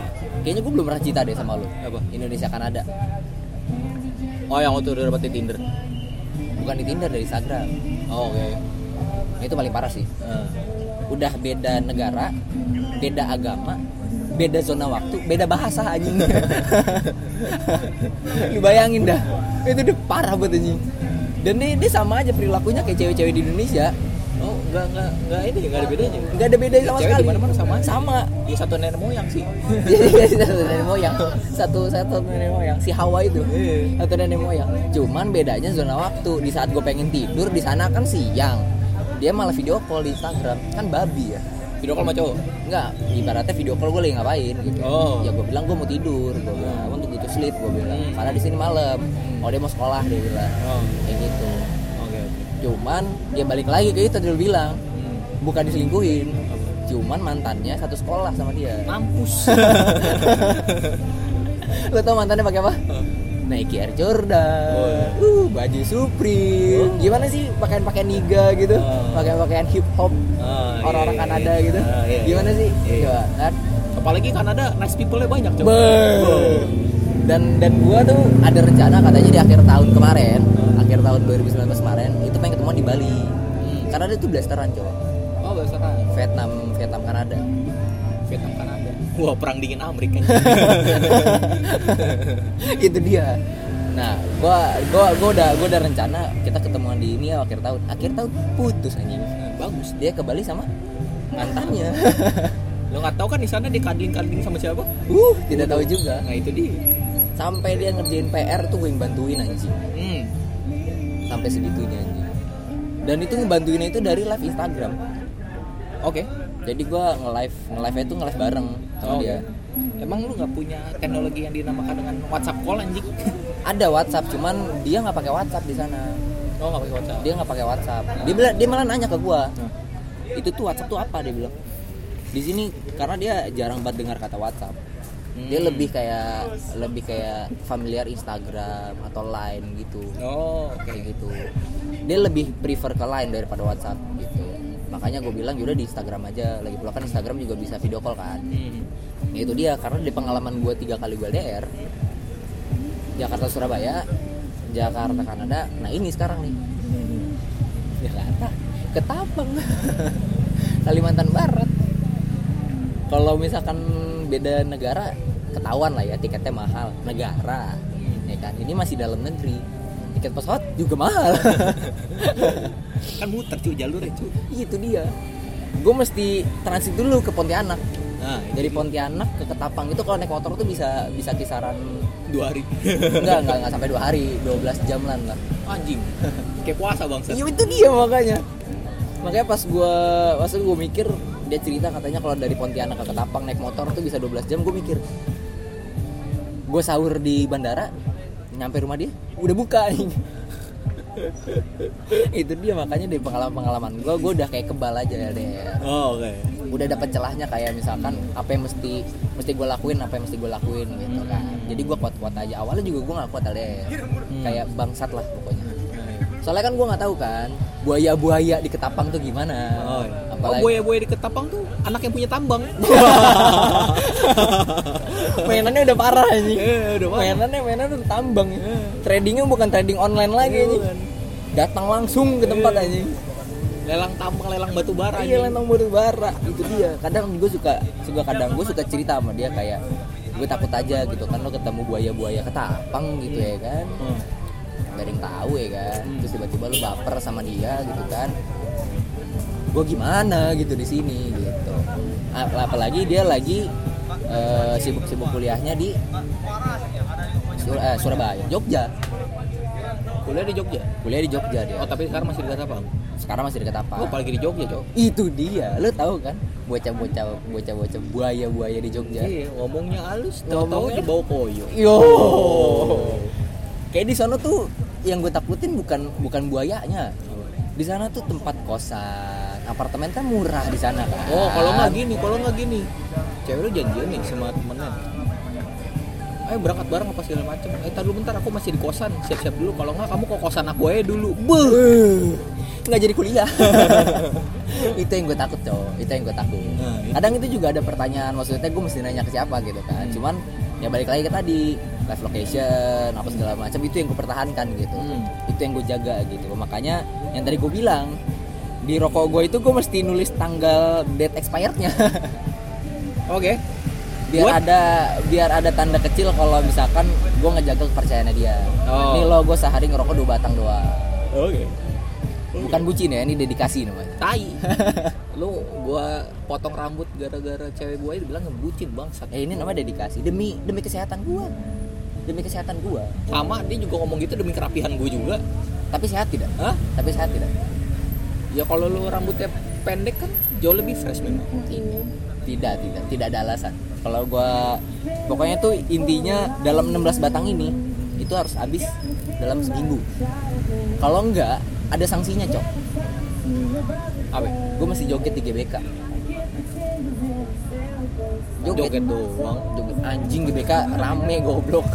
kayaknya gue belum pernah cinta deh sama lu Apa? Indonesia Kanada Oh yang waktu udah dapet di Tinder. bukan di Tinder dari Instagram Oh, Oke. Nah, itu paling parah sih. Ah. udah beda negara beda agama beda zona waktu beda bahasa anjing. Lu bayangin dah. Itu udah parah buat anjing. Dan dia, dia sama aja perilakunya kayak cewek-cewek di Indonesia. Oh nggak nggak nggak ini nggak ada bedanya. nggak ada beda sama Cewek sekali. di mana-mana sama sama. Ya satu nenek moyang sih. Jadi satu nenek moyang. Satu satu nenek moyang. Si Hawa itu. Iya. satu nenek moyang. Cuman bedanya zona waktu. Di saat gue pengen tidur di sana kan siang dia malah video call di Instagram kan babi ya Video call sama cowok. Enggak, ibaratnya video call gue lagi ngapain gitu. Oh. Ya gue bilang gue mau tidur, gue bilang I want to go to sleep, gue bilang. Hmm. Karena di sini malam. Oh dia mau sekolah dia bilang. Oh. Kayak gitu. Cuman dia balik lagi ke itu dia bilang Hmm. bukan diselingkuhin. Cuman mantannya satu sekolah sama dia. Mampus. Lo tau mantannya pakai apa? Nike Air Jordan, Oh, iya. uh, baju Supreme, gimana sih pakaian-pakaian niga gitu, Oh. pakaian-pakaian hip hop iya, orang-orang iya, Kanada iya. gitu, Ah, iya, gimana sih? Iya. Coba, kan? Apalagi Kanada nice people-nya banyak coba. Ber. Dan dan gua tuh ada rencana katanya di akhir tahun kemarin, akhir tahun 2019 kemarin itu pengen ketemuan di Bali. Hmm. Karena dia tuh blasteran cowok. Oh kan. Vietnam, Vietnam Kanada. Wah perang dingin Amerika. itu dia. Nah, gua gua gua udah gua udah rencana kita ketemuan di ini ya akhir tahun. Akhir tahun putus anjing. Bagus. Dia ke Bali sama mantannya. Lo nggak tahu kan di sana dia kadling-kadling sama siapa? uh, tidak tahu juga. Nah itu dia. Sampai dia ngerjain PR tuh gue yang bantuin anjing. Hmm. Sampai segitunya anjing. Dan itu ngebantuinnya itu dari live Instagram. Oke. jadi gua nge-live nge-live itu nge-live bareng sama Oh, dia Emang lu nggak punya teknologi yang dinamakan dengan WhatsApp call anjing? ada WhatsApp cuman dia nggak pakai WhatsApp di sana. Oh nggak pakai WhatsApp. dia nggak pakai WhatsApp. Dia bilang dia malah nanya ke gua Nah. itu tuh WhatsApp tuh apa? Dia bilang. Di sini karena dia jarang banget dengar kata WhatsApp. Dia Hmm. lebih kayak lebih kayak familiar Instagram atau Line gitu. Oh kayak gitu. Dia lebih prefer ke Line daripada WhatsApp gitu makanya gue bilang yaudah di Instagram aja. Lagi pula kan Instagram juga bisa video call kan. Hmm. Itu dia karena di pengalaman gue tiga kali gue LDR Jakarta Surabaya Jakarta Kanada nah ini sekarang nih. Jakarta Ketapang Kalimantan Barat. Kalau misalkan beda negara ketahuan lah ya tiketnya mahal. Negara ya kan? Ini masih dalam negeri tiket pesawat juga mahal Kan muter cuy jalurnya cuy. itu dia gue mesti transit dulu ke Pontianak Nah dari Pontianak ke Ketapang itu kalau naik motor tuh bisa bisa kisaran dua hari. enggak enggak enggak sampai dua hari 12 jam lah Anjing. Kayak puasa bangsa. iya itu dia makanya makanya pas gua pas gue mikir dia cerita katanya kalau dari Pontianak ke Ketapang naik motor tuh bisa 12 jam gue mikir gue sahur di bandara nyampe rumah dia udah buka nih itu dia makanya dari pengalaman pengalaman gue gue udah kayak kebal aja deh Oh oke. udah dapat celahnya kayak misalkan apa yang mesti mesti gue lakuin apa yang mesti gue lakuin gitu kan. Jadi gue kuat kuat aja. Awalnya juga gue nggak kuat LDR kayak bangsat lah pokoknya soalnya kan gue nggak tahu kan buaya buaya di ketapang tuh gimana Oh, iya. oh buaya buaya di Ketapang tuh anak yang punya tambang. mainannya udah parah anjing Eh, udah parah. mainannya mainannya udah tambang tradingnya bukan trading online lagi Bukan. datang langsung ke tempat Iya. anjing lelang tambang, lelang batu bara. iya lantang baru bara itu dia kadang gue suka suka kadang gue suka cerita sama dia kayak gue takut aja gitu kan lo ketemu buaya buaya ketapang gitu ya kan Hmm. Gak ada yang tahu ya kan? Hmm. terus tiba-tiba lu baper sama dia gitu kan. Gue gimana gitu di sini gitu. Ap- apalagi dia lagi eh, sibuk-sibuk kuliahnya di Sur- eh, Surabaya Jogja. Kuliah di Jogja. kuliah di Jogja dia. Oh tapi sekarang masih di Ketapang. sekarang masih di Oh Ketapang apalagi di Jogja cok. itu dia. Lo tahu kan? Bocah-bocah bocah-bocah buaya-buaya di Jogja. Iya ngomongnya halus, tahu-tahu Ngomongnya- di bawah koyo. yo kayak di sana tuh yang gue takutin bukan bukan buayanya di sana tuh tempat kosan apartemen kan murah di sana kan Oh kalau nggak gini, kalau nggak gini, cewek lu janjian nih sama temennya. Ayo berangkat bareng apa segala macem. Eh tar dulu bentar, aku masih di kosan. Siap-siap dulu. Kalau nggak kamu ke kosan aku aja dulu. Beuh, nggak jadi kuliah itu yang gue takut cowok itu yang gue takut Nah, kadang itu juga ada pertanyaan maksudnya gue mesti nanya ke siapa gitu kan Hmm. cuman ya balik lagi ke tadi live location apa segala macam itu yang gue pertahankan gitu Hmm. itu yang gue jaga gitu makanya yang tadi gue bilang di rokok gue itu gue mesti nulis tanggal date expirednya Oke. biar Buat? ada biar ada tanda kecil kalau misalkan gue ngejaga kepercayaannya dia Oh. nih lo gue sehari ngerokok dua batang doang Oke. bukan bucin ya ini dedikasi namanya Tai. lu gua potong rambut gara-gara cewek gua aja dibilang ngebucin bangsat. ya ini namanya dedikasi. Demi demi kesehatan gue demi kesehatan gue Sama dia juga ngomong gitu demi kerapihan gua juga. tapi sehat tidak? Hah? tapi sehat tidak? Ya kalau lu rambutnya pendek kan jauh lebih fresh memang. tidak. Tidak tidak. Tidak ada alasan. Kalau gua pokoknya tuh intinya dalam 16 batang ini itu harus habis dalam seminggu. Kalau enggak ada sanksinya cok Apa? gue masih joget di GBK Joget doang. joget anjing GBK rame goblok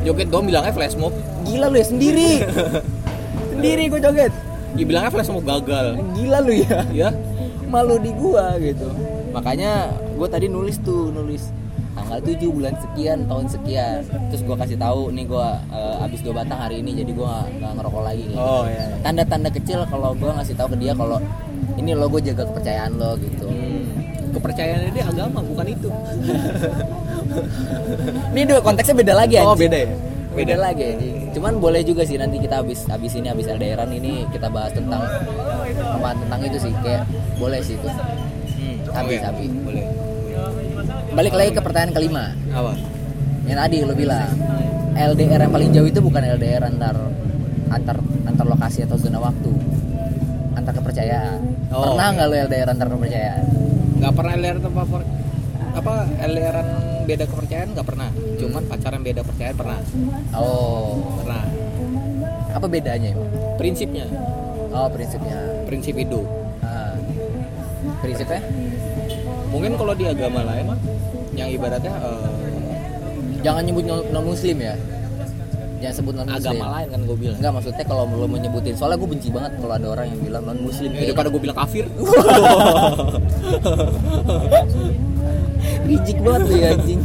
Joget doang bilangnya flash mob. gila lu ya sendiri sendiri gue joget Dibilangnya flash mob gagal. gila lu ya Ya. malu di gua gitu makanya gua tadi nulis tuh nulis tanggal 7 bulan sekian tahun sekian terus gua kasih tahu nih gua eh, abis dua batang hari ini jadi gua nggak- ngerokok lagi gitu. Oh iya. tanda-tanda kecil kalau gua ngasih tahu ke dia kalau ini lo gue jaga kepercayaan lo gitu Hmm. Kepercayaannya dia agama bukan itu. ini dua konteksnya beda lagi Oh, anjing. beda ya? beda lagi anjing. cuman boleh juga sih nanti kita habis habis ini habis LDRan ini kita bahas tentang apa tentang itu sih kayak boleh sih itu Hmm. Habis. Boleh. balik lagi ke pertanyaan kelima Apa? yang tadi lo bilang LDR yang paling jauh itu bukan LDR antar antar antar lokasi atau zona waktu antar kepercayaan. Oh, pernah nggak lo LDR antar kepercayaan? Gak pernah lihat tempat per... apa LDRan beda kepercayaan? Nggak pernah. Cuman pacaran beda kepercayaan pernah. Oh. Pernah. Apa bedanya emang prinsipnya. Oh prinsipnya. Prinsip hidup. Ah. prinsipnya? Mungkin kalau di agama lain yang ibaratnya eh, jangan nyebut non muslim ya jangan sebut non muslim agama lain kan gue bilang. Enggak maksudnya kalau lo mau nyebutin soalnya gue benci banget kalau ada orang yang bilang non muslim Ya, daripada gue bilang kafir. Rijik banget lu ya anjing.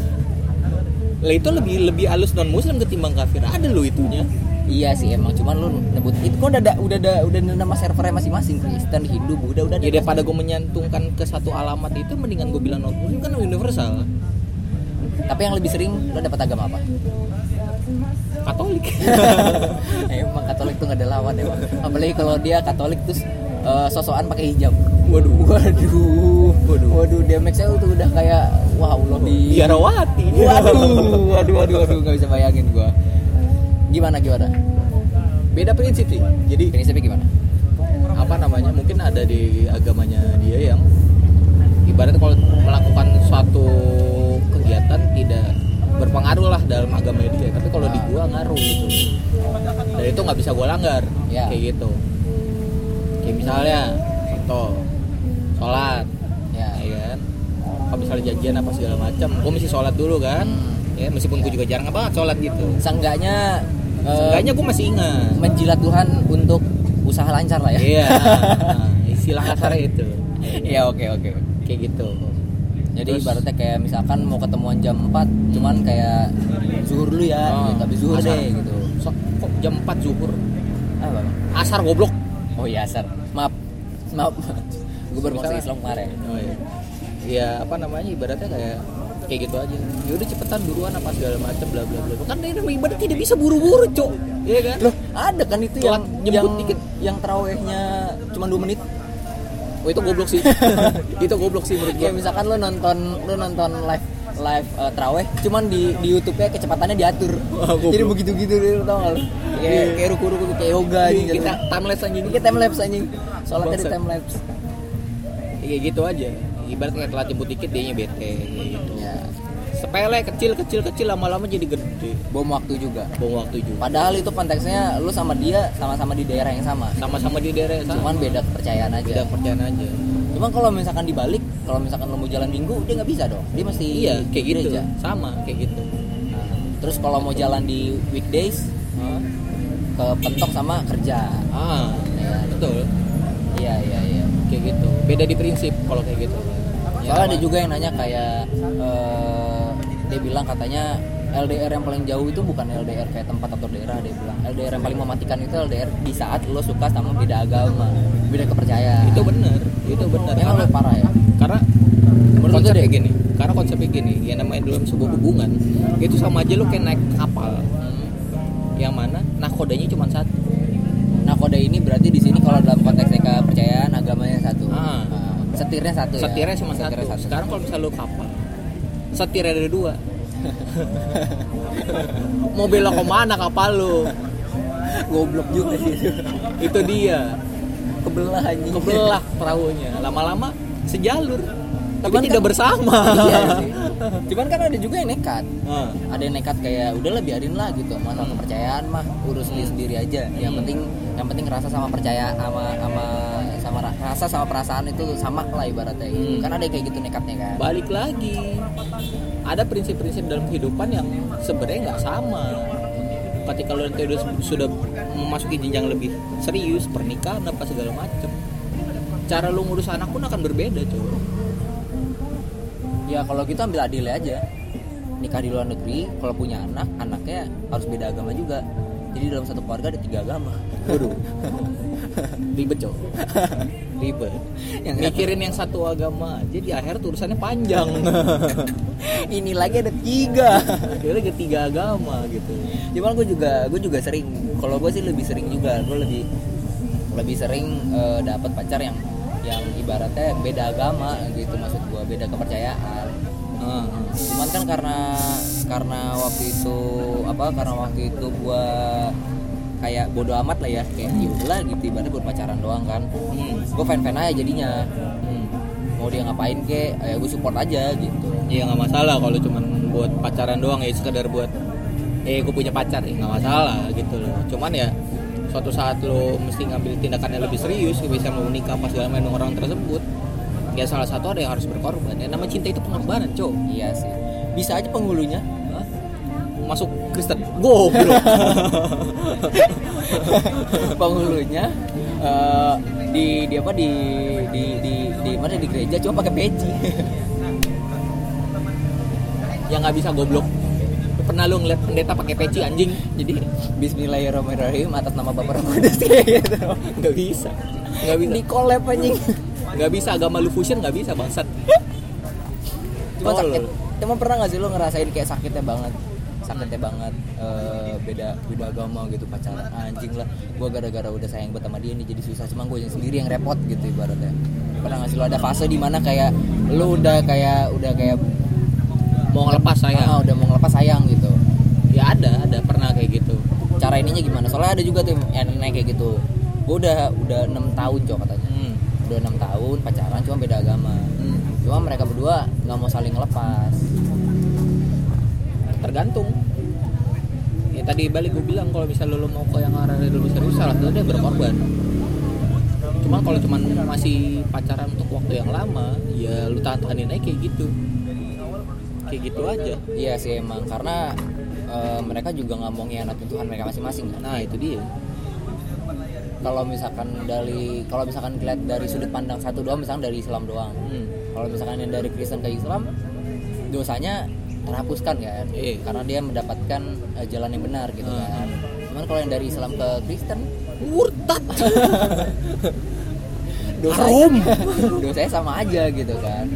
Lah itu lebih lebih halus non muslim ketimbang kafir. Ada lo itunya. Iya sih emang cuman lu nyebut itu kok udah ada udah ada udah nama servernya masing-masing Kristen Hindu Buddha udah ada ya daripada gue menyantungkan ke satu alamat itu mendingan gue bilang non muslim kan universal. Tapi yang lebih sering lo dapat agama apa katolik. Emang Katolik tuh gak ada lawan emang. Apalagi kalau dia Katolik terus eh, sosokan pakai hijab. Waduh. Waduh. Waduh. Waduh dia nya tuh udah kayak wah Allah di biarawati. Waduh waduh waduh waduh nggak bisa bayangin gua. Gimana gimana? Beda prinsip sih. Jadi prinsipnya gimana? apa namanya mungkin ada di agamanya dia yang ibaratnya kalau melakukan suatu kegiatan tidak berpengaruh lah dalam agama dia. Tapi kalau di gua ngaruh gitu. Dan itu nggak bisa gua langgar. Ya. kayak gitu. Kayak misalnya contoh sholat. Ya. Ya kan? Kalau misalnya janjian apa segala macam. Gua mesti sholat dulu kan? Hmm. ya meskipun gua juga jarang banget sholat gitu. Seenggaknya eh, Seenggaknya gua masih ingat. menjilat Tuhan untuk usaha lancar lah ya. Iya. Nah, istilah kasarnya itu. Iya oke oke. Kayak gitu jadi Terus- ibaratnya kayak misalkan mau ketemuan jam 4 cuman kayak zuhur dulu ya Oh, gitu. habis zuhur asar. deh gitu. So- kok jam 4 zuhur? Apa? Bang? asar goblok. Oh iya asar. Maaf. Maaf. Gue baru masuk Islam kemarin. Oh iya. Ya apa namanya ibaratnya kayak kayak gitu aja. Ya udah cepetan buruan apa segala macam bla bla bla. Kan ini ibadah tidak bisa buru-buru cok. Iya kan? Loh ada kan itu Telat yang jemput yang dikit. yang terawihnya cuma 2 menit oh itu goblok sih. Itu goblok sih menurut gua. Kayak misalkan lo nonton lo nonton live live uh, terawih cuman di di YouTube-nya kecepatannya diatur. Goblok. jadi begitu gitu lo tau gak lo kayak Iya. kayak ruku ruku kayak yoga anjing kita jatuhnya. time lapse anjing. Kita time lapse anjing. Sholatnya di Bangsat. time lapse kayak gitu aja. Ibarat kayak telat jemput dikit dia bete kayak gitu. ya sepele kecil kecil kecil lama-lama jadi gede. Bom waktu juga. Bom waktu juga. Padahal itu konteksnya lu sama dia sama-sama di daerah yang sama. Sama-sama di daerah yang sama. cuman beda kepercayaan aja. Beda percayaan aja. Cuman kalau misalkan dibalik kalau misalkan lu mau jalan minggu dia nggak bisa dong. Dia mesti iya kayak gitu. gereja. sama kayak gitu. Nah, terus kalau mau jalan di weekdays Hah? ke pentok sama kerja. Ah ya betul. Iya iya iya. Kayak gitu. Beda di prinsip kalau kayak gitu. Ya, soalnya ada sama. juga yang nanya kayak eh, dia bilang katanya LDR yang paling jauh itu bukan LDR kayak tempat atau daerah dia bilang LDR yang paling mematikan itu LDR di saat lo suka sama beda agama beda kepercayaan itu benar itu benar memang karena lo parah ya karena Menurut lu konsepnya deh. gini karena konsepnya gini yang namanya dalam sebuah hubungan itu sama aja lu kayak naik kapal Hmm. yang mana nakodanya cuma satu Nah kode ini berarti di sini kalau dalam konteks kepercayaan agamanya satu. Ah. Nah, setirnya satu ya. setirnya cuma satu. Setirnya sekarang kalau misalnya lu kapal setirnya ada dua mau belok ke mana kapal lu goblok juga sih itu. itu dia Kebelah anjing. kebelah perahunya lama-lama sejalur tapi Cuman tidak kan- bersama iya sih. Cuman kan ada juga yang nekat. Ah. Ada yang nekat kayak udahlah biarin lah gitu. Masalah kepercayaan mah urus sendiri sendiri aja. Yang Hmm. penting yang penting rasa sama percaya sama sama sama ra- rasa sama perasaan itu sama lah ibaratnya gitu. Hmm. Kan ada kayak gitu nekatnya kan. balik lagi ada prinsip-prinsip dalam kehidupan yang sebenarnya nggak sama ketika lo nanti udah sudah memasuki jenjang lebih serius pernikahan apa segala macam cara lo ngurus anak pun akan berbeda coy Ya kalau gitu ambil adil aja. Nikah di luar negeri, kalau punya anak, anaknya harus beda agama juga. Jadi dalam satu keluarga ada tiga agama. waduh ribet coy ribet Yang mikirin yang satu agama aja di akhir tulisannya panjang Ini lagi ada tiga. dia lagi tiga agama gitu Cuman gue juga gue juga sering. Kalau gue sih lebih sering juga. Gue lebih lebih sering eh, dapat pacar yang yang ibaratnya beda agama gitu maksud gue beda kepercayaan. Ah. Cuman kan karena karena waktu itu apa karena waktu itu gue kayak bodoh amat lah ya kayak ya udahlah gitu ibaratnya buat pacaran doang kan Hmm. gue fan fan aja jadinya Hmm. mau dia ngapain kek ya gue support aja gitu Iya nggak masalah kalau cuman buat pacaran doang ya sekedar buat eh gue punya pacar ya nggak masalah gitu loh. Cuman ya suatu saat lo mesti ngambil tindakan yang lebih serius bisa mau menikah pas segala dengan orang tersebut ya salah satu ada yang harus berkorban. Ya nama cinta itu pengorbanan cow iya sih. Bisa aja penghulunya Hah? masuk Kristen. Goblok. Penghulunya eh, di di apa di di di di mana di gereja cuma pakai peci. Yang nggak bisa goblok. Pernah lu ngeliat pendeta pakai peci anjing? Jadi Bismillahirrahmanirrahim atas nama Bapak Roh Kudus kayak gitu nggak bisa. Nggak bisa. Di collab anjing nggak bisa agama lu fusion nggak bisa bangsat. Cuma Tolol. sakit. Cuma pernah nggak sih lo ngerasain kayak sakitnya banget? Sakitnya banget eh, beda beda agama gitu pacaran anjing lah. Gue gara-gara udah sayang banget sama dia nih jadi susah. Cuma gue yang sendiri yang repot gitu ibaratnya. Pernah nggak sih lo ada fase di mana kayak lo udah kayak udah kayak mau ngelepas saya ah, udah mau ngelepas sayang gitu? Ya ada ada pernah kayak gitu. Cara ininya gimana? Soalnya ada juga tuh yang naik kayak gitu. Gue udah udah enam tahun cok katanya. Udah enam tahun pacaran cuma beda agama. Hmm. cuma mereka berdua nggak mau saling ngelepas tergantung. Ya tadi balik gue bilang kalau misalnya lo mau ke yang arah lebih serius salah satu dia berkorban. Cuma kalau cuman masih pacaran untuk waktu yang lama ya lu tahan tahanin aja kayak gitu. Kayak gitu aja. Iya sih emang. Karena eh, mereka juga nggak mau ngianatin Tuhan mereka masing-masing kan? Nah itu dia kalau misalkan dari kalau misalkan lihat dari sudut pandang satu doang misalkan dari Islam doang. Hmm. kalau misalkan yang dari Kristen ke Islam dosanya terhapuskan kan Iya. karena dia mendapatkan eh, jalan yang benar gitu Hmm. kan. Cuman kalau yang dari Islam ke Kristen murtad. Dosanya, dosanya sama aja gitu kan.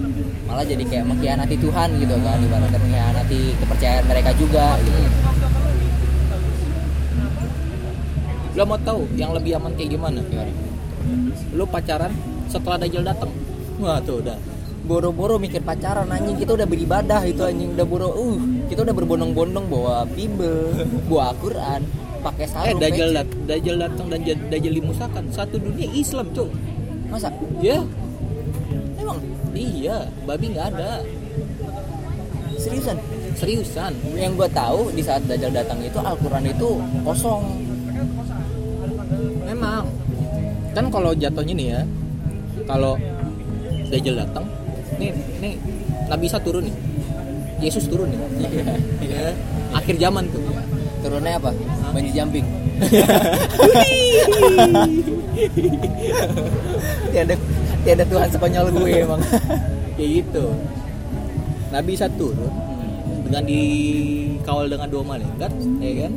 Malah jadi kayak mengkhianati Tuhan gitu kan. Ibaratnya mengkhianati kepercayaan mereka juga gitu lo mau tahu yang lebih aman kayak gimana? Gimana? lo pacaran setelah dajjal datang? Wah tuh udah. Boro-boro mikir pacaran anjing kita udah beribadah itu anjing udah boro uh kita udah berbondong-bondong bawa bible bawa Al-Quran pakai eh sarung dajjal peci. dat dajjal datang dan Daj- dajjal dimusahkan satu dunia Islam cuy masa? Ya. Emang? Iya babi nggak ada. Seriusan? Seriusan. Yang gue tahu di saat Dajjal datang itu Al-Quran itu kosong memang. Kan kalau jatuhnya nih ya kalau dajjal datang nih nih Nabi Isa turun nih. Yesus turun nih. Ya akhir zaman tuh. Turunnya apa? Banji jumping. Tiada tiada Tuhan sekonyol gue emang. Kayak gitu. Nabi Isa turun dengan dikawal dengan dua malaikat ya kan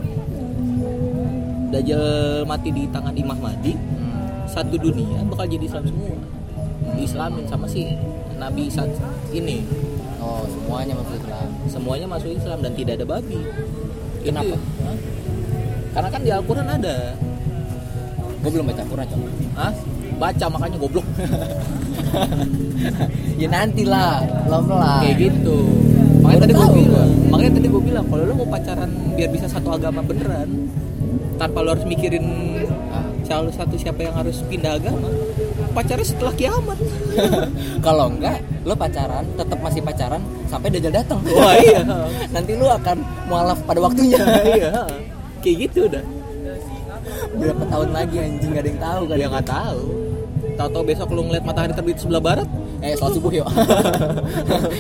Dajjal mati di tangan Imam Mahdi satu dunia bakal jadi Islam semua. Diislamin sama si Nabi Isa ini. Oh semuanya masuk Islam. Semuanya masuk Islam dan tidak ada babi. Kenapa? Itu- Hah? karena kan di Al-Quran ada. Gue belum baca Quran cok. Hah? baca makanya goblok. Ya nanti lah pelan-pelan kayak gitu. Makanya tadi gue bilang makanya tadi gue bilang kalau lo mau pacaran biar bisa satu agama beneran tanpa lo harus mikirin Ah. salah satu siapa yang harus pindah agama pacarnya setelah kiamat. Kalau enggak lo pacaran tetap masih pacaran sampai Dajjal datang. Wah iya. Nanti lo akan mualaf pada waktunya. Iya. Kayak gitu udah. Berapa tahun lagi anjing gak ada yang tahu kan? Dia nggak tahu. Tahu-tahu besok lo ngeliat matahari terbit sebelah barat. Eh soal subuh yuk.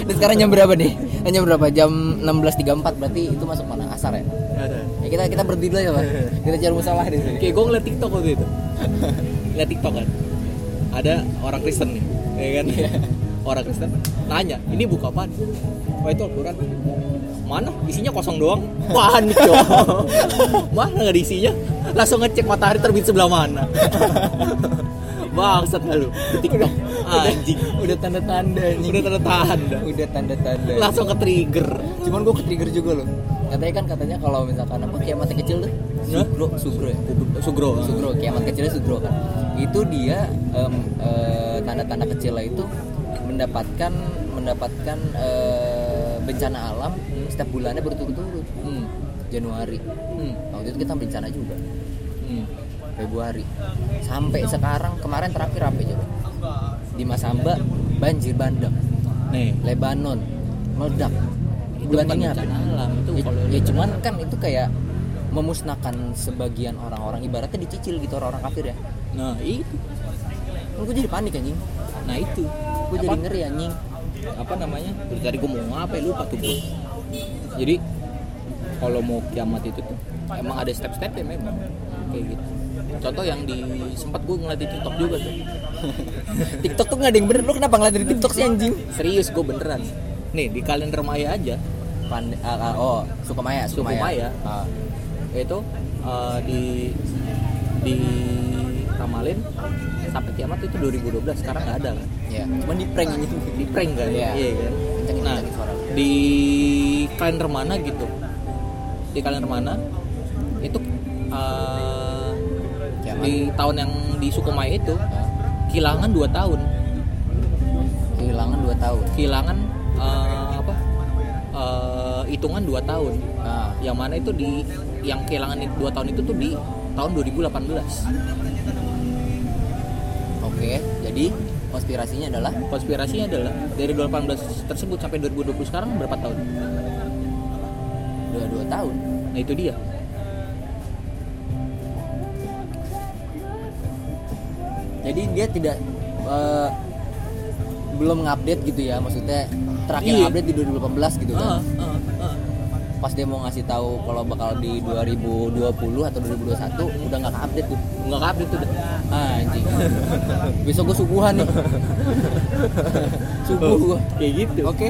Dan sekarang jam berapa nih Jam berapa jam? 16.34 berarti itu masuk mana asar ya? Ya kita kita berhenti dulu ya pak. Kita cari musalah di sini. Kayak gue ngeliat TikTok waktu itu. Ngeliat TikTok kan. Ada orang Kristen nih ya kan? Orang Kristen nanya ini buku apaan? Oh itu Al-Quran. Mana? Isinya kosong doang. Panik dong mana nggak ada isinya? Langsung ngecek matahari terbit sebelah mana bangsat nggak lu di TikTok anjing. udah tanda-tanda anjing. Udah tanda tanda udah tanda-tanda. Langsung ke trigger. Cuman gue ke trigger juga loh. Katanya kan katanya kalau misalkan apa kiamat kecil tuh sugro sugro ya? Sugro. Sugro kiamat kecilnya sugro kan. Itu dia em, eh, tanda-tanda kecilnya itu mendapatkan mendapatkan eh, bencana alam setiap bulannya berturut-turut. Hmm. Januari. Hmm. waktu itu kita bencana juga. Hmm. Februari. Sampai sekarang kemarin terakhir apa coba? Di Masamba banjir bandang. Nih. Lebanon meledak. Itu bukan Dibandingnya apa? alam itu ya, kalau ya cuman kan itu kayak memusnahkan sebagian orang-orang. Ibaratnya dicicil gitu orang-orang kafir ya. Nah itu. Kan gue jadi panik anjing. Nah itu. Gue jadi ngeri anjing. Apa namanya? Dari gue mau ngomong apa ya? Lupa tuh gue jadi kalau mau kiamat itu tuh emang ada step-step ya memang. Kayak gitu contoh yang di sempat gue ngeliat di TikTok juga tuh. TikTok tuh nggak ada yang bener. Lu kenapa ngeliat dari TikTok sih anjing? Serius gue beneran. Nih di kalender Maya aja. Pand ah, ah, oh Sukamaya Sukamaya. Ah, itu eh, di di ramalin sampai kiamat itu 2012 sekarang nggak ada kan? Ya cuman di prank anjing di prank kan? Iya. kan? Nah di kalender mana gitu? Di kalender mana? Itu Kiamat. Di tahun yang di Sukumaya itu kehilangan dua tahun. Kehilangan 2 tahun? Kehilangan eh, apa? Eh, hitungan dua tahun. Nah yang mana itu di yang kehilangan dua tahun itu tuh di tahun 2018 oke jadi konspirasinya adalah? Konspirasinya adalah dari 2018 tersebut sampai 2020 sekarang berapa tahun? Dua dua tahun? Nah itu dia jadi dia tidak eh, belum ngupdate gitu ya maksudnya terakhir Iya. update di 2018 gitu kan. Ah, ah, ah. pas dia mau ngasih tahu kalau bakal di 2020 atau 2021 udah nggak update tuh. Nggak update tuh ah, anjing. Besok gue subuhan nih. Subuh gue kayak gitu. Oke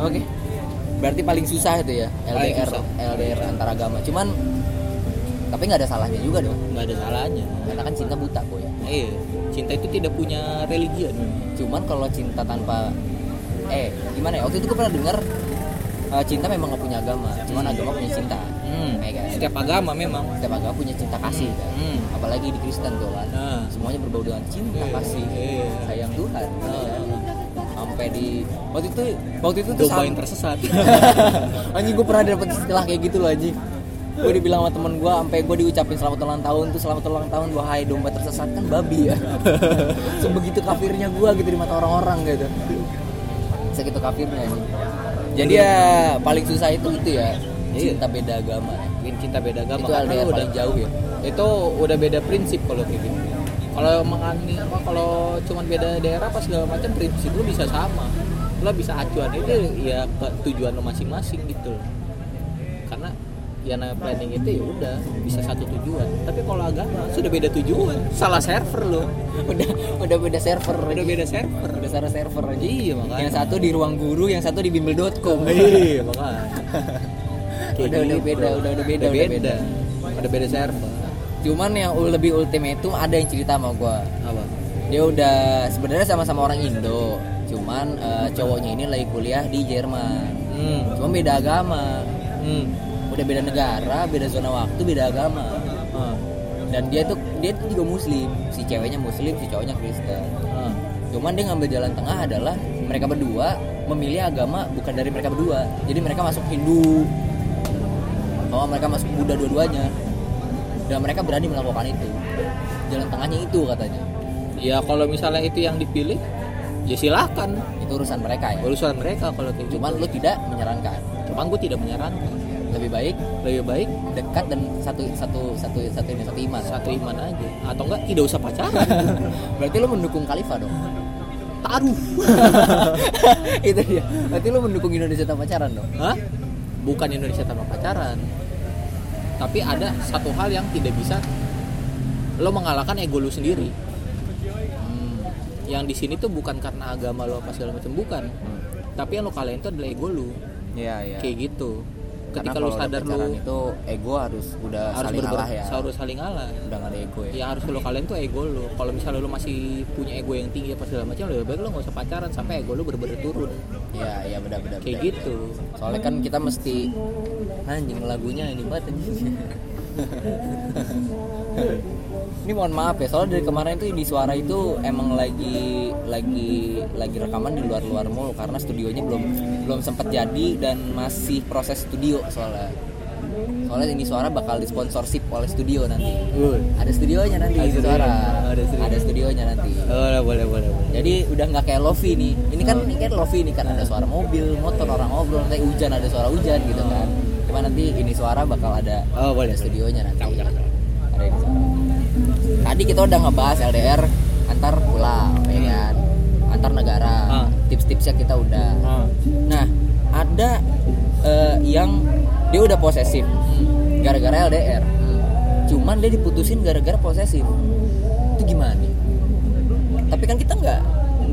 oke. Berarti paling susah itu ya LDR susah. LDR antar agama. Cuman tapi nggak ada salahnya juga dong. Nggak ada salahnya. Karena kan cinta buta kok ya iya. Cinta itu tidak punya religion cuman kalau cinta tanpa eh gimana ya? Waktu itu gue pernah dengar eh, cinta memang nggak punya agama cuman agama punya cinta. Hmm. Kayak kan? setiap agama memang. Setiap agama punya cinta kasih kan? Hmm. apalagi di Kristen tuh kan? Nah. Semuanya berbau dengan cinta Iya, kasih iya. sayang Tuhan Ah. sampai di waktu itu waktu itu tuh domba yang sam- tersesat. Anjing gue pernah dapet istilah kayak gitu loh anjing gue dibilang sama temen gue sampai gue diucapin selamat ulang tahun tuh selamat ulang tahun wahai domba tersesat kan babi ya. Sebegitu kafirnya gue gitu di mata orang-orang gitu. Segitu kafirnya anjing jadi ya paling susah itu itu ya Iya. cinta beda agama. Ya. cinta beda agama itu karena udah jauh ya. Itu udah beda prinsip kalau kayak gitu kalau mengani apa kalau cuman beda daerah apa segala macam prinsip lu bisa sama. Lo bisa acuan itu ya ke tujuan lo masing-masing gitu loh. karena ya namanya planning itu ya udah bisa satu tujuan. Tapi kalau agama sudah beda tujuan. Salah server lo udah udah beda server. Udah lagi. beda server. Udah salah server. Aja iya makanya. Yang satu di ruang guru yang satu di bimbel.com iya makanya. Kayak Udah- udah gitu. beda, udah- udah beda, udah udah beda. udah beda server. Cuman yang lebih ultimate itu ada yang cerita sama gue apa? Dia udah sebenarnya sama-sama orang Indo. Cuman eh, cowoknya ini lagi kuliah di Jerman. Hmm. cuma beda agama. Hmm. Udah beda negara beda zona waktu beda agama Ah. dan dia tuh dia tuh juga muslim si ceweknya muslim si cowoknya Kristen Ah. cuman dia ngambil jalan tengah adalah mereka berdua memilih agama bukan dari mereka berdua jadi mereka masuk Hindu oh mereka masuk Buddha dua-duanya dan mereka berani melakukan itu jalan tengahnya itu katanya Ya kalau misalnya itu yang dipilih, ya silakan. itu urusan mereka ya Urusan mereka kalau kayak gitu. cuman lu tidak menyarankan Cuman gue tidak menyarankan. Lebih baik Lebih baik dekat dan satu satu satu satu ini satu iman satu iman aja. Atau enggak tidak usah pacaran. berarti lu mendukung Khalifah dong Taruh. itu dia berarti lu mendukung Indonesia tanpa pacaran dong Hah? Bukan Indonesia tanpa pacaran. Tapi ada satu hal yang tidak bisa lo mengalahkan ego lu sendiri. hmm. Yang di sini tuh bukan karena agama lo apa segala macam bukan. Tapi yang lo kalahin itu adalah ego lu. Iya iya Kayak gitu. Ketika lo udah sadar lo pacaran itu ego harus udah harus saling ngalah ya. harus saling ngalah. udah gak ada ego ya. Ya harus lo kalian tuh ego lo kalau misalnya lo masih punya ego yang tinggi apa segala macam lebih baik lo nggak usah pacaran sampai ego lo bener-bener turun. Iya iya benar benar kayak benar. gitu. Soalnya kan kita mesti anjing lagunya ini banget anjing ini mohon maaf ya soalnya dari kemarin tuh di suara itu emang lagi lagi lagi rekaman di luar luar mulu karena studionya belum belum sempat jadi dan masih proses studio soalnya soalnya ini suara bakal disponsorship oleh studio nanti Uh. ada studionya nanti Ada studio. suara Ada studio. ada studionya nanti Oh, boleh, boleh, boleh. jadi udah nggak kayak Lofi nih ini kan ini kan Lofi nih kan ada suara mobil motor orang ngobrol nanti hujan ada suara hujan gitu kan cuma nanti ini suara bakal ada Oh, boleh. ada studionya nanti ada ini tadi kita udah ngebahas LDR antar pulau ya kan antar negara Ah. tips-tipsnya kita udah Ah. nah ada eh, yang dia udah posesif gara-gara LDR cuman dia diputusin gara-gara posesif itu gimana tapi kan kita nggak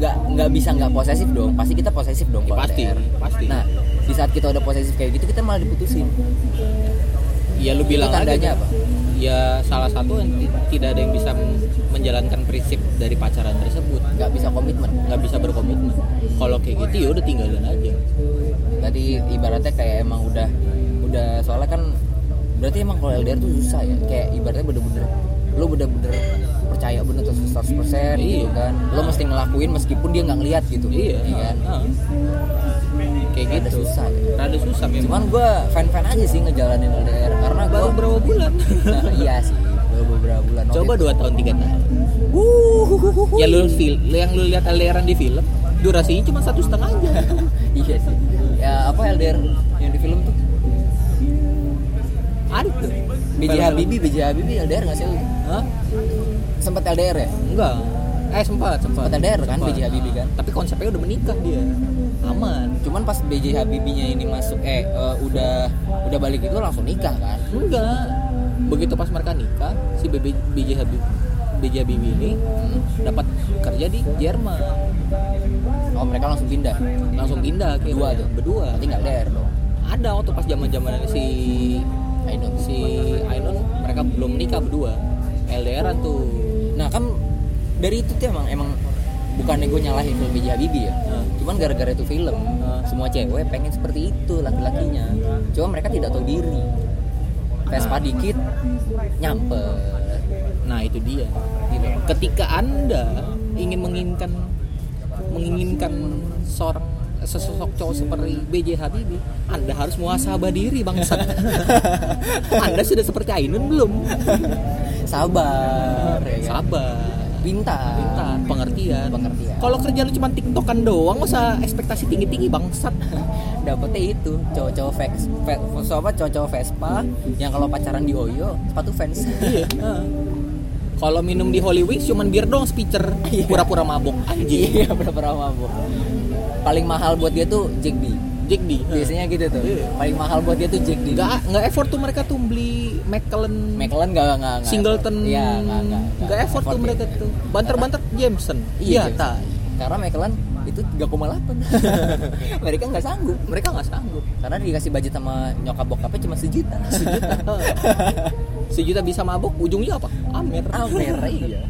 nggak nggak bisa nggak posesif dong pasti kita posesif dong Ya, kalau pasti, LDR. pasti. nah di saat kita udah posesif kayak gitu kita malah diputusin Ya lu bilang Itu tandanya aja. apa? Ya salah satu tidak ada yang bisa menjalankan prinsip dari pacaran tersebut. nggak bisa komitmen nggak bisa berkomitmen. Kalau kayak gitu ya udah tinggalin aja. tadi ibaratnya kayak emang udah udah soalnya kan berarti emang kalau LDR tuh susah ya kayak ibaratnya bener-bener lo bener-bener percaya bener tuh 100% gitu Iya. kan lo mesti ngelakuin meskipun dia nggak ngeliat gitu Iya. Iya kan ah. Kayak Rada gitu. susah ya. Rada susah memang. cuman gue fan-fan aja sih ngejalanin LDR karena gue baru berapa bulan? nah, iya sih baru beberapa bulan. Coba dua tahun tiga tahun. Ya lu fil, yang lu lihat LDRan di film, durasinya cuma satu setengah aja. iya sih ya apa LDR yang di film tuh Ada tuh. BJ Habibie BJ Habibie LDR nggak sih lu? Hah? sempet LDR ya Enggak. Eh sempat, sempat. Sempat LDR kan, Sempat. BJ Habibie kan? Tapi konsepnya udah menikah dia. Aman. cuman pas BJ Habibie-nya ini masuk eh eh, udah udah balik itu langsung nikah kan Enggak. Begitu pas mereka nikah, si BB, BJ Habib BJ Habibie ini Hmm. dapat kerja di Jerman. oh mereka langsung pindah Langsung pindah akhirnya. Berdua tuh? Berdua. berarti nggak LDR dong Ada waktu pas zaman-zaman si Ainun si Ainun mereka belum nikah berdua. LDRan tuh. nah kan dari itu tuh emang emang bukannya gue nyalahin film BJ Habibie ya Nah, cuman gara-gara itu film Ah. semua cewek pengen seperti itu laki-lakinya cuma mereka tidak tahu diri Vespa dikit nyampe Nah, itu dia. gitu Ketika Anda ingin menginginkan menginginkan seorang sesosok cowok seperti BJ Habibie, Anda harus muhasabah diri bangsat. anda sudah seperti Ainun belum? sabar ya kan? Sabar, pintar pintar, pengertian. pengertian Kalau kerja lu cuma tiktokan doang, usah ekspektasi tinggi-tinggi bangsat. dapetnya itu cowok-cowok Vex, Ve- apa cowok-cowok Vespa yang kalau pacaran di Oyo sepatu fans iya. Kalau minum di Holy Wings cuman bir doang speaker, Iya. pura-pura mabok anjing. iya berapa mabuk paling mahal buat dia tuh Jack D Jack D. biasanya gitu tuh paling mahal buat dia tuh Jack D Nggak nggak effort tuh mereka tuh beli Macallan. McLaren nggak nggak nggak Singleton. iya nggak nggak effort tuh ya. mereka tuh. Banter-banter Jameson. Iya iya tak karena McLaren itu 3,8 mereka nggak sanggup. Mereka nggak sanggup. Karena dikasih budget sama nyokap bokapnya cuma sejuta. Sejuta sejuta bisa mabok ujungnya apa? Amer. Amer iya.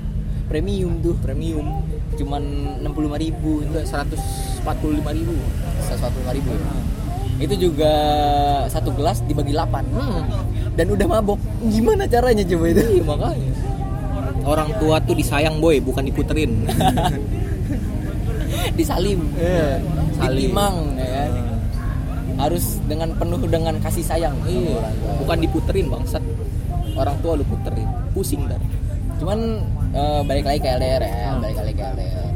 Premium tuh premium. Cuman 65 ribu enggak 145 ribu. 145 ribu ya. itu juga satu gelas dibagi 8 hmm. Dan udah mabok. Gimana caranya coba itu? Iya, makanya. Orang tua tuh disayang boy bukan diputerin. Disalim. Iya, salim. ditimang ya kan? Harus dengan penuh dengan kasih sayang. Iya. Orang tua. bukan diputerin bangsat. Orang tua lu puterin. Pusing dar. Cuman eh, balik lagi ke LDR ya Hmm. balik lagi ke LDR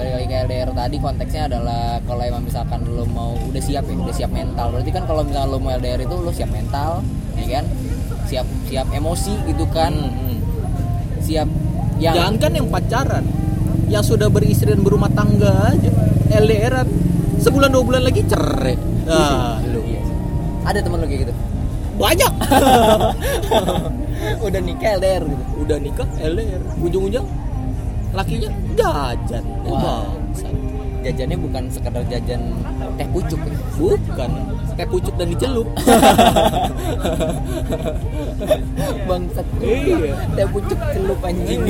balik lagi ke LDR tadi konteksnya adalah kalau emang misalkan lo mau udah siap ya udah siap mental. Berarti kan kalau misalkan lo mau LDR itu lo siap mental ya kan? Siap siap emosi gitu kan? Hmm, siap yang Jangan kan yang pacaran, yang sudah beristri dan berumah tangga aja, LDRan, sebulan dua bulan lagi cerai. Nah, lu. Iya. Ada temen lo kayak gitu? Banyak. udah nikah LDR gitu? Udah nikah LDR, ujung-ujung lakinya jajan. Wah. Bangsat. jajannya bukan sekedar jajan teh pucuk ya. Bukan, kayak pucuk dan dicelup. bangsat Iya. teh pucuk celup anjing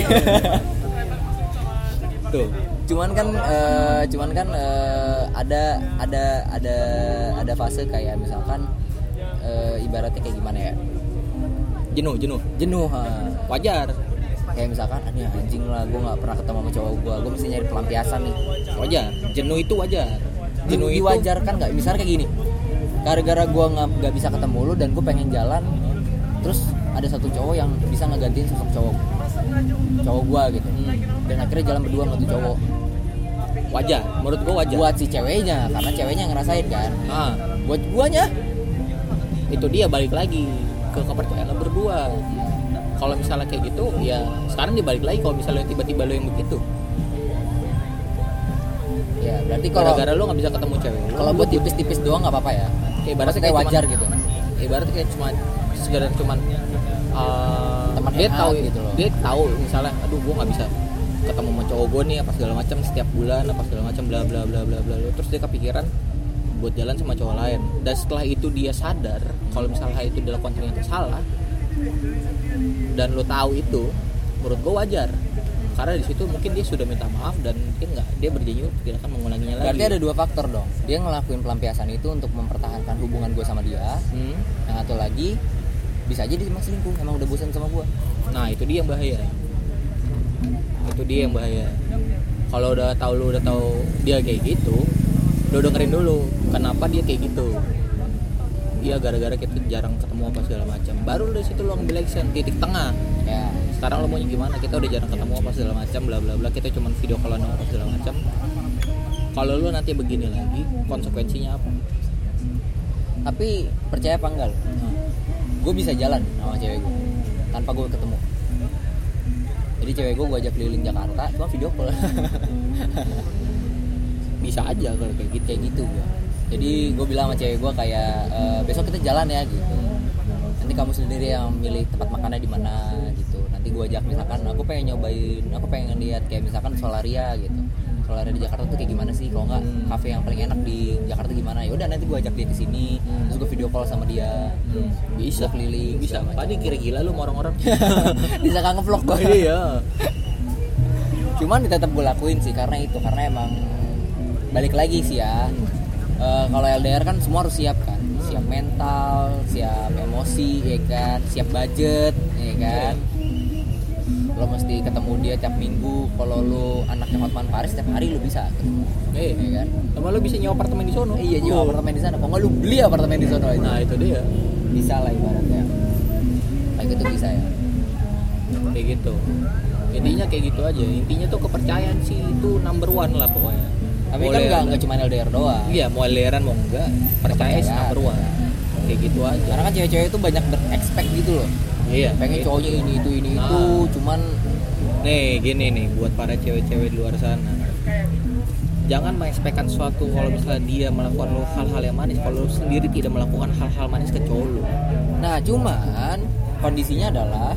Tuh. cuman kan eh, cuman kan eh, ada ada ada ada fase kayak misalkan eh, ibaratnya kayak gimana ya Jenuh, jenuh. jenuh ha. Wajar. Kayak misalkan aduh anjing lah gue nggak pernah ketemu sama cowok gue gue mesti nyari pelampiasan nih. Wajar. Jenuh itu wajar. Jenuh Di- itu diwajarkan nggak? Misalnya kayak gini gara-gara gue nggak bisa ketemu lu dan gue pengen jalan terus ada satu cowok yang bisa ngegantiin sosok cowok cowok gue gitu. Dan akhirnya jalan berdua sama tuh cowok. Wajar menurut gue wajar. Buat si ceweknya karena ceweknya ngerasain kan. Ah. Buat guanya. Itu dia balik lagi ke kepercayaan berdua kalau misalnya kayak gitu ya sekarang dibalik lagi kalau misalnya tiba-tiba lo yang begitu. Ya berarti kalau gara-gara lo nggak bisa ketemu cewek kalau buat tipis-tipis doang nggak apa-apa ya? Kayak ibaratnya kayak wajar cuman- gitu. ibaratnya kayak cuma sekedar cuman uh, Teman dia tahu gitu loh. dia tahu misalnya aduh gua nggak bisa ketemu sama cowok gue nih apa segala macam setiap bulan apa segala macam bla bla bla bla bla. Terus dia kepikiran buat jalan sama cowok lain. Dan setelah itu dia sadar kalau misalnya itu dilakukan ternyata salah dan lo tahu itu menurut gue wajar karena di situ mungkin dia sudah minta maaf dan mungkin nggak dia berjanji tidak akan mengulanginya lagi berarti ada dua faktor dong dia ngelakuin pelampiasan itu untuk mempertahankan hubungan gue sama dia Hmm. yang satu lagi bisa aja dia emang selingkuh emang udah bosan sama gue Nah itu dia yang bahaya. Itu dia yang bahaya. Kalau udah tahu lu udah tahu dia kayak gitu, lu dengerin dulu kenapa dia kayak gitu. Iya gara-gara kita jarang ketemu apa segala macam. Baru dari situ lu ambil action titik tengah. ya Sekarang lo maunya gimana? Kita udah jarang ketemu apa segala macam, bla bla bla. Kita cuman video callan apa segala macam. Kalau lu nanti begini lagi, konsekuensinya apa? tapi percaya apa enggak Nah, gue bisa jalan sama cewek gue tanpa gue ketemu jadi cewek gue gue ajak keliling Jakarta cuma video call bisa aja kalau kayak gitu. kayak gitu gue jadi gue bilang sama cewek gue kayak "E, besok kita jalan ya gitu. Nanti kamu sendiri yang milih tempat makannya di mana gitu. Nanti gue ajak misalkan aku pengen nyobain aku pengen lihat kayak misalkan Solaria gitu. Solaria di Jakarta tuh kayak gimana sih? Kalau nggak Hmm. kafe yang paling enak di Jakarta gimana? Ya udah nanti gue ajak dia ke sini terus gue video call sama dia. Bisa Gua keliling bisa. Tadi kira gila lu orang-orang. bisa kan ngevlog gue iya. cuman tetap gue lakuin sih karena itu karena emang balik lagi sih ya Eh, kalau LDR kan semua harus siap kan? Siap mental siap emosi ya kan? Siap budget ya kan? Lo mesti ketemu dia tiap minggu. Kalau lo anaknya Hotman Paris tiap hari lo bisa ketemu. Eh, ya kan? sama lu bisa nyewa apartemen di sono. iya nyewa apartemen di sana. Kok nggak lo beli apartemen di sana aja. Nah, itu dia. bisa lah ibaratnya. Kayak gitu bisa ya? Kayak gitu. Intinya kayak gitu aja. Intinya tuh kepercayaan sih itu number one lah pokoknya. Tapi Mau kan nggak nggak cuma LDR doang Iya, mau LDRan mau enggak, percaya sih number one. Kayak gitu aja. karena kan cewek-cewek itu banyak berekspek gitu loh Iya. pengen gitu. cowoknya ini itu ini Nah. itu cuman Nih, gini nih buat para cewek-cewek di luar sana. Jangan mengekspekkan sesuatu kalau misalnya dia melakukan lo hal-hal yang manis kalau sendiri tidak melakukan hal-hal manis ke cowok lu. nah cuman kondisinya adalah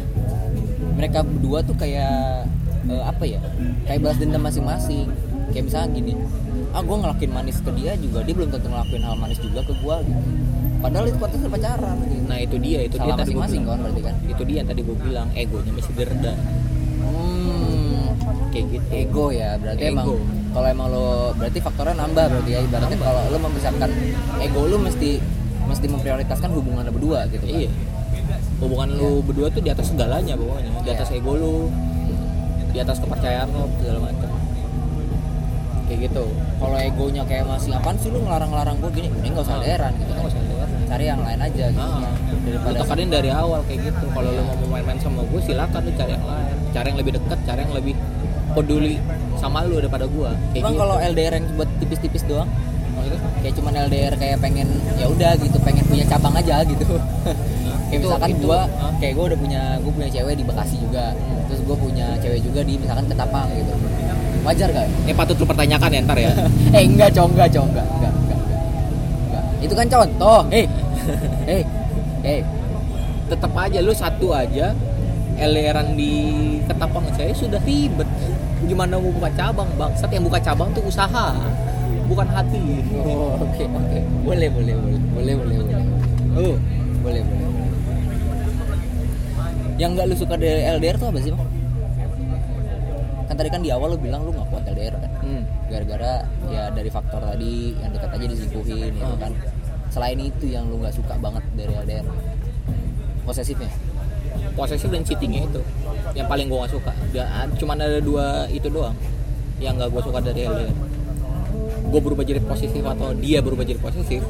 mereka berdua tuh kayak eh, apa ya kayak balas dendam masing-masing kayak misalnya gini ah gue ngelakuin manis ke dia juga dia belum tentu ngelakuin hal manis juga ke gue gitu padahal itu konteksnya pacaran gitu Nah, itu dia, itu salah dia masing-masing kan berarti kan Itu dia yang tadi gue bilang, egonya mesti diredam. hmm, Kayak gitu. ego ya berarti Ego. emang kalau emang lo berarti faktornya nambah berarti ya ibaratnya kalau lo membesarkan ego lo mesti mesti memprioritaskan hubungan lo berdua gitu kan Iya. Hubungan lu berdua tuh di atas segalanya pokoknya. Di Iya. atas ego lu, di atas kepercayaan lu segala macam. Kayak gitu. kalau egonya kayak masih apaan sih lu ngelarang-larang gue gini mending gak usah Ah. LDRan gitu kan Nggak usah LDR. cari yang lain aja gitu Ah, daripada tekanin dari awal kayak gitu. Kalau lu mau main-main sama gue silakan lu cari yang lain. Cari yang lebih dekat, cari yang lebih peduli sama lu daripada gua. Kayak gitu. kalau LDR yang buat tipis-tipis doang kayak cuman LDR kayak pengen ya udah gitu pengen punya cabang aja gitu kayak Itu- misalkan itu, gua ah. kayak gua udah punya gua punya cewek di Bekasi juga terus gua punya cewek juga di misalkan Ketapang gitu wajar gak? Ini patut lu pertanyakan ya ntar ya. eh enggak cowok enggak cowok enggak enggak enggak, enggak. Itu kan contoh hei hei hei Tetap aja lu satu aja LDRan di Ketapang saya sudah ribet. Gimana mau buka cabang, Bangsat yang buka cabang tuh usaha, bukan hati. oh oke oke boleh boleh boleh boleh boleh boleh Oh, boleh boleh yang nggak lu suka dari LDR tuh apa sih bang kan tadi kan di awal lu bilang lu nggak kuat LDR kan. Hmm. gara-gara ya dari faktor tadi yang dekat aja diselingkuhin gitu Ah. kan. Selain itu yang lu nggak suka banget dari LDR posesifnya? Posesif dan cheatingnya itu. Yang paling gua gak suka. Cuman ada dua itu doang yang gak gua suka dari LDR. gue berubah jadi posesif atau dia berubah jadi posesif.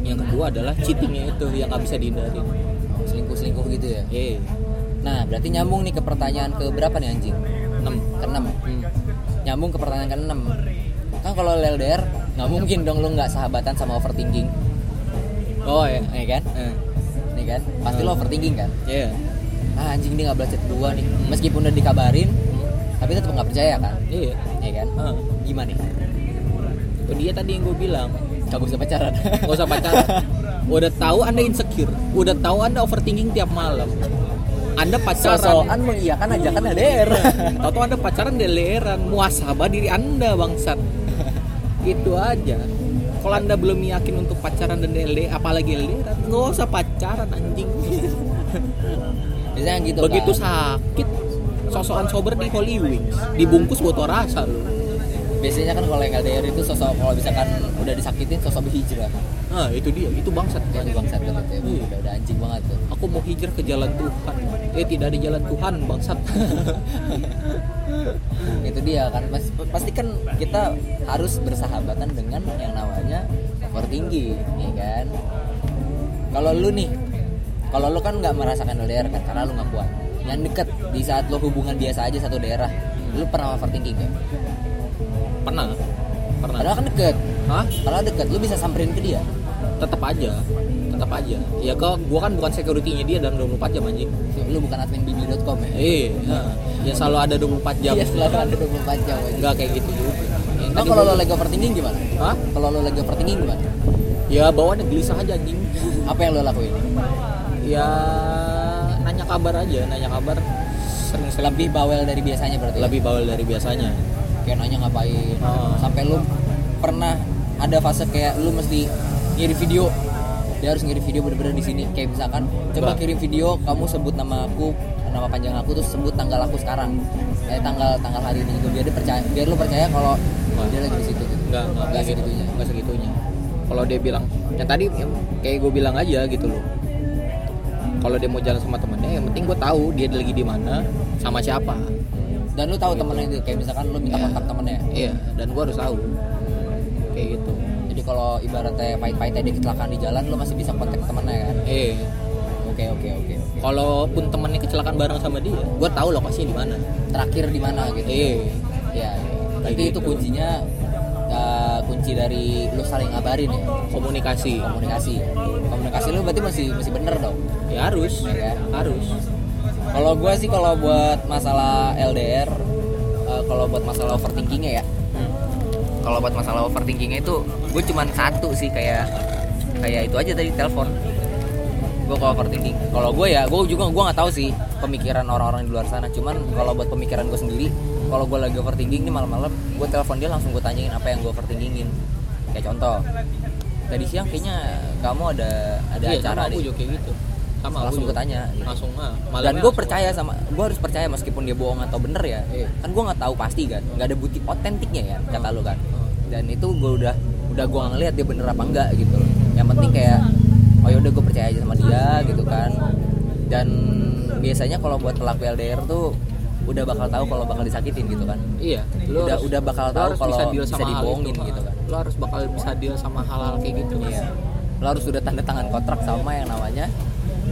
Yang kedua adalah cheatingnya itu yang nggak bisa dihindarin selingkuh selingkuh gitu ya? Eh nah berarti nyambung nih ke pertanyaan ke berapa nih anjing enam keenam. Hmm. nyambung ke pertanyaan keenam. Kan kalau LDR nggak mungkin dong lu nggak sahabatan sama overthinking. Oh ya ya kan? Eh. nih kan? Pasti lo overthinking kan? Iya. ah anjing dia nggak balas chat gua nih. Meskipun udah dikabarin tapi tetap nggak percaya kan? Iya. Ya kan? Ah. gimana? Itu dia tadi yang gue bilang. Gak usah pacaran. Nggak usah pacaran. Udah tahu anda insecure. Udah tahu anda overthinking tiap malam anda pacaran. Sosokan mengiyakan ajakan LDR atau anda pacaran deleran muasabah diri anda bangsat. Itu aja. Kalau anda belum yakin untuk pacaran dan DLD apalagi LDR nggak usah pacaran anjing. Biasanya gitu begitu kan. sakit sosokan sober di Holy Wings dibungkus botol rasa lu. Biasanya kan kalau yang LDR itu sosok kalau misalkan udah disakitin sosok berhijrah. Nah itu dia. Itu bangsat. Itu bangsat banget ya Iya. udah, udah anjing banget tuh. Aku mau hijrah ke jalan Tuhan eh tidak ada jalan Tuhan bangsat. Itu dia kan. Pasti kan kita harus bersahabatan dengan yang namanya overthinking ya kan? Kalau lu nih kalau lu kan nggak merasakan LDR kan karena lu nggak kuat. Yang deket di saat lu hubungan biasa aja satu daerah lu pernah overthinking gak? pernah. Pernah. Padahal kan deket. Hah? Padahal deket, lu bisa samperin ke dia. Tetap aja tetap aja ya kok gua kan bukan security-nya dia dalam 24 jam anjing Lu bukan admin bibi.com ya? eh ya, ya selalu ada 24 jam Iya selalu ada 24 jam aja. enggak kayak gitu juga tadi kalau gua- lo lagi overthinking gimana? Hah? Kalau lo lagi overthinking gimana? ya bawaannya gelisah aja anjing Apa yang lo lakuin? ya nanya kabar aja nanya kabar sering-sering Lebih bawel dari biasanya berarti ya? lebih bawel dari biasanya Kayak nanya ngapain Oh. Sampai lu pernah ada fase kayak lu mesti ngirim video dia harus ngirim video bener-bener di sini. Kayak misalkan coba kirim video kamu sebut nama aku nama panjang aku terus sebut tanggal aku sekarang. Kayak tanggal tanggal hari ini gitu. Biar dia percaya biar lu percaya kalau dia lagi di situ gitu. Enggak enggak Nggak kayak gitu. segitunya. enggak segitunya. Kalau dia bilang yang tadi kayak gue bilang aja gitu loh. Kalau dia mau jalan sama temennya yang penting gue tahu dia lagi di mana sama siapa. Dan lu tahu temennya itu kayak misalkan lu minta Iya. kontak temennya. Iya dan gue harus tahu. Kayak gitu kalau ibaratnya pahit-pahitnya dia kecelakaan di jalan lu masih bisa kontak temennya kan? Eh oke oke oke oke. Kalaupun temennya kecelakaan bareng sama dia gue tahu lokasinya di mana. Terakhir di mana gitu? Eh ya, ya. berarti Kayak itu gitu. kuncinya uh, kunci dari lu saling ngabarin ya? Komunikasi. Komunikasi. Komunikasi lu berarti masih masih bener dong? Ya harus. Ya? Harus. Kalau gua sih kalau buat masalah LDR uh, kalau buat masalah overthinkingnya ya kalau buat masalah overthinkingnya itu gue cuman satu sih kayak kayak itu aja tadi telepon. Gue kalau overthinking. Kalau gue ya gue juga gue nggak tahu sih pemikiran orang-orang di luar sana. Cuman kalau buat pemikiran gue sendiri kalau gue lagi overthinking nih malam-malam gue telepon dia langsung gue tanyain apa yang gue overthinkingin. Kayak contoh tadi siang kayaknya kamu ada ada Iya, acara aku deh. juga kayak gitu sama langsung juga. gue tanya gitu. langsung ah dan malamnya gue percaya sama gue harus percaya meskipun dia bohong atau bener ya Iya. kan gue nggak tahu pasti kan nggak ada bukti otentiknya ya kata lu kan Hmm. dan itu gue udah udah gue ngeliat dia bener apa enggak gitu yang penting kayak oh yaudah gue percaya aja sama dia gitu kan dan biasanya kalau buat pelaku LDR tuh udah bakal tahu kalau bakal disakitin gitu kan iya udah udah bakal lu tahu harus kalau bisa deal bisa dibohongin itu. gitu kan lu harus bakal bisa deal sama hal-hal kayak gitu iya lo harus sudah tanda tangan kontrak sama yang namanya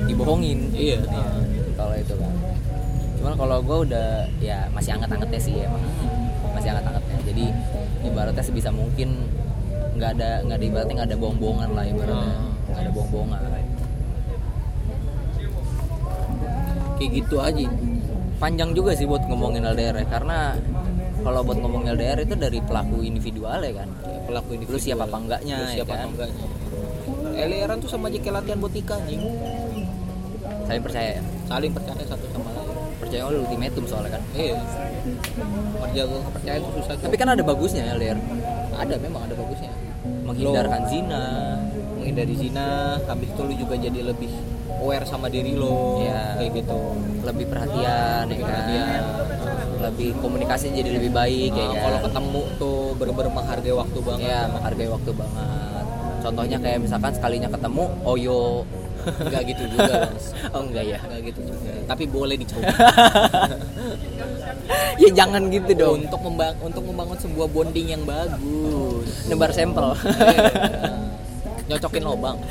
dibohongin. Iya. Nah, kalau itu kan. Cuman kalau gue udah ya masih anget-angetnya sih emang. Masih anget-angetnya. Jadi ibaratnya sebisa mungkin nggak ada nggak ada ibaratnya nggak ada bohong-bohongan lah ibaratnya. Hmm. nggak ada bohong-bohongan kayak gitu aja. Panjang juga sih buat ngomongin LDR ya. Karena kalau buat ngomongin LDR itu dari pelaku individual ya kan. Ya, pelaku ini lu siap apa enggaknya lu ya siapa kan. apa enggaknya LDRan tuh sama aja kayak latihan buat nikah anjing saling percaya ya? Saling percaya satu sama lain. Percaya lu ultimatum soalnya kan? Iya. Menjaga kepercayaan itu susah tapi kan ada bagusnya LDR ada memang ada bagusnya. Menghindarkan zina. menghindari zina habis itu lu juga jadi lebih aware sama diri lo Iya. kayak gitu. Lebih perhatian ya kan? Perhatian. lebih komunikasi jadi lebih baik ya Nah, kan? kalau ketemu tuh bener-bener menghargai waktu banget. Ya menghargai waktu banget. Contohnya kayak misalkan sekalinya ketemu oyo nggak gitu juga Bang. oh enggak ya? Nggak gitu juga. Tapi boleh dicoba. Ya jangan gitu dong. Untuk membang untuk membangun sebuah bonding yang bagus. Nebar sampel. Iya. nyocokin lobang.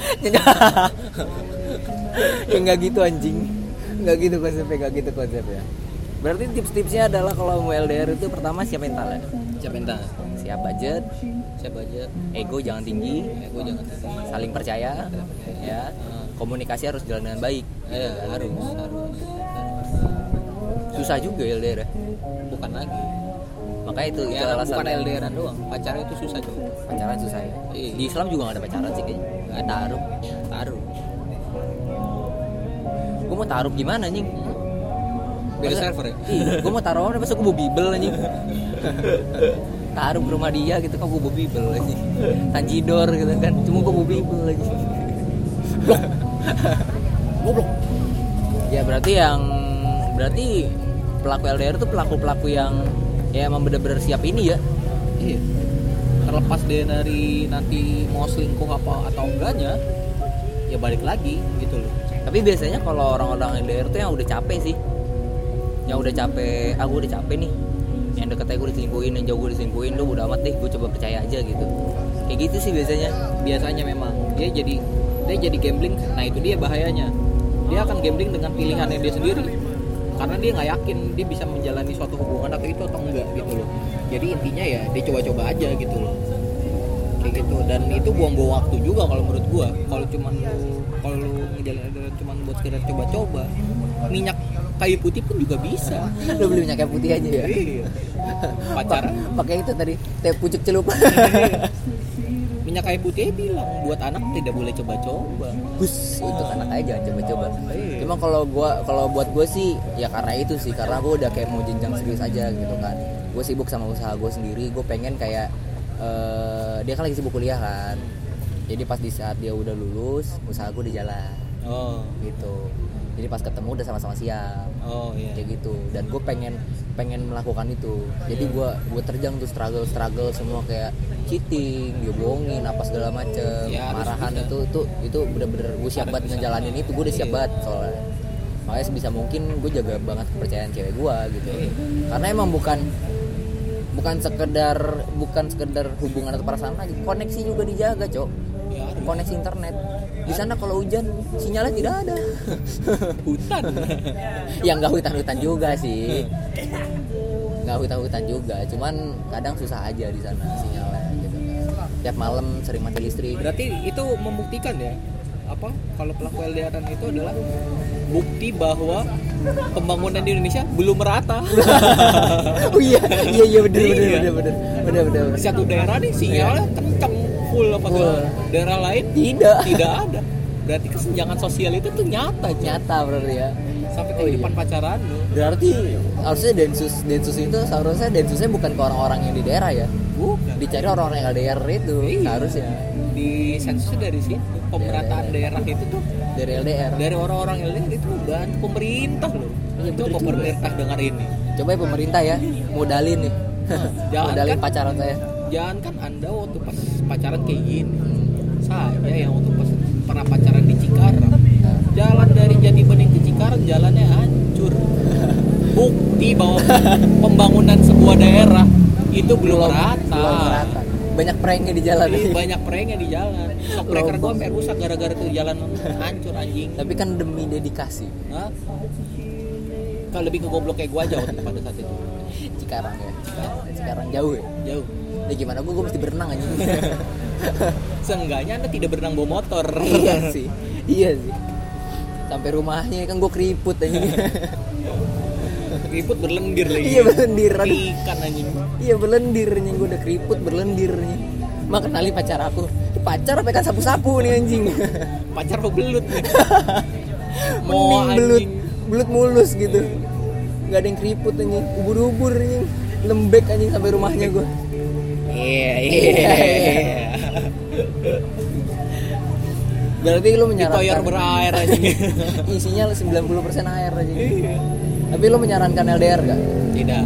Ya nggak gitu anjing. Nggak gitu konsepnya nggak gitu konsepnya. Berarti tips-tipsnya adalah kalau mau LDR itu pertama siap mental ya? Siapa minta siap budget. Siapa aja ego jangan tinggi. Gue jangan tinggi. Saling percaya. Ya komunikasi harus jalan dengan baik. Eh harus harus. Susah juga LDR ya. Bukan lagi. Makanya itu, itu ya alasan bukan LDRan doang pacaran itu susah juga. Pacaran susah ya? Iya. di Islam juga gak ada pacaran sih kayaknya. Nggak taruh. Taruh. Gue mau taruh gimana anjing? Beda server ya? Ih, gue mau taruh apa gue bawa bibel anjing? Taruh ke rumah dia gitu kan gue bawa bibel anjing. Tanjidor gitu kan cuma gue bawa bibel anjing goblok. Ya berarti yang berarti pelaku LDR itu pelaku-pelaku yang ya emang bener-bener siap ini ya? Iya. Terlepas dia dari nanti mau selingkuh apa atau enggaknya ya balik lagi gitu loh. Tapi biasanya kalau orang-orang LDR tuh yang udah capek sih. Yang udah capek aku udah capek nih. Yang deket aja gue diselingkuhin yang jauh gue diselingkuhin lu udah amat deh gue coba percaya aja gitu. Kayak gitu sih biasanya. Biasanya memang dia jadi dia jadi gambling. Nah itu dia bahayanya. Dia akan gambling dengan pilihannya dia sendiri. Karena dia nggak yakin dia bisa menjalani suatu hubungan atau itu atau enggak gitu loh. Jadi intinya ya dia coba-coba aja gitu loh. Kayak gitu. Dan itu buang-buang waktu juga kalau menurut gua. Kalau cuman lu kalau lu ngejalin cuman buat sekedar coba-coba minyak kayu putih pun juga bisa. Lu beli minyak kayu putih aja ya? Iya. Pacaran. pakai itu tadi teh pucuk celup minyak kayu putih bilang buat anak tidak boleh coba-coba. Bus untuk anak aja jangan coba-coba. Iya. cuma kalau gua kalau buat gue sih ya karena itu sih karena gue udah kayak mau jenjang serius aja gitu kan. Gue sibuk sama usaha gue sendiri gue pengen kayak eh, dia kan lagi sibuk kuliah kan. Jadi pas di saat dia udah lulus usaha gue di jalan. Oh. Gitu jadi pas ketemu udah sama-sama siap. Oh iya. Kayak gitu. Dan gue pengen pengen melakukan itu. Jadi gue gue terjang tuh struggle struggle semua kayak cheating dia bohongin apa segala macem Ya, marahan. bisa. itu itu itu bener-bener gue siap banget ngejalanin itu. Gue udah siap Iya. banget soalnya. Makanya sebisa mungkin gue jaga banget kepercayaan cewek gue gitu. Iya. karena emang bukan bukan sekedar bukan sekedar hubungan atau perasaan lagi. Koneksi juga dijaga cok. Koneksi internet di sana kalau hujan sinyalnya tidak ada. Hutan. Ya nggak hutan-hutan juga sih. Nggak hutan-hutan juga cuman kadang susah aja di sana sinyalnya gitu. Tiap malam sering mati listrik. Berarti itu membuktikan ya apa kalau pelaku LDRan itu adalah bukti bahwa pembangunan di Indonesia belum merata. Oh iya iya iya bener bener Iya. bener bener. Di satu daerah nih sinyalnya kenceng full apa Full. daerah lain tidak. tidak ada. Berarti kesenjangan sosial itu tuh nyata nyata nyata berarti ya. Sampai Oh, kehidupan iya. pacaran lu. Berarti harusnya densus densus itu seharusnya densusnya bukan ke orang-orang yang di daerah ya? Bukan. Dicari orang-orang yang LDR itu Iya. harusnya di sensusnya dari situ. Pemerataan daerah itu tuh dari LDR. dari orang-orang LDR itu bantu pemerintah loh. Coba juga. pemerintah dengar ini. Coba ya pemerintah ya modalin nih. Jangan modalin kan- pacaran saya jangan kan anda waktu pas pacaran kayak gini. Saya yang waktu pas pernah pacaran di Cikarang. Jalan dari Jati Bening ke Cikarang jalannya hancur. Bukti bahwa pembangunan sebuah daerah itu belum, rata, belum merata. banyak pranknya di jalan. Iya, banyak pranknya di jalan. Gua Lobang. sampai rusak gara-gara tuh jalan hancur anjing. Tapi kan demi dedikasi. Hah? kalau lebih ke goblok kayak gua aja waktu pada saat itu. Cikarang ya. Cikarang jauh ya? Jauh ya gimana gua, gua mesti berenang aja seenggaknya anda tidak berenang bawa motor. Iya sih. Iya sih. Sampai rumahnya kan gua keriput aja ribut berlendir lagi. Iya berlendir. Ikan anjing. Iya berlendir nih gua udah keriput berlendir nih mak kenali pacar aku? Pacar apa ikan sapu-sapu nih anjing. Pacar mau belut mau belut. Belut mulus gitu. Nggak ada yang keriput anjing. Ubur-ubur anjing. Lembek anjing sampai rumahnya gua iya. Berarti lu menyarankan berair anjing isinya 90% air aja. Iya. tapi lu menyarankan LDR gak? tidak.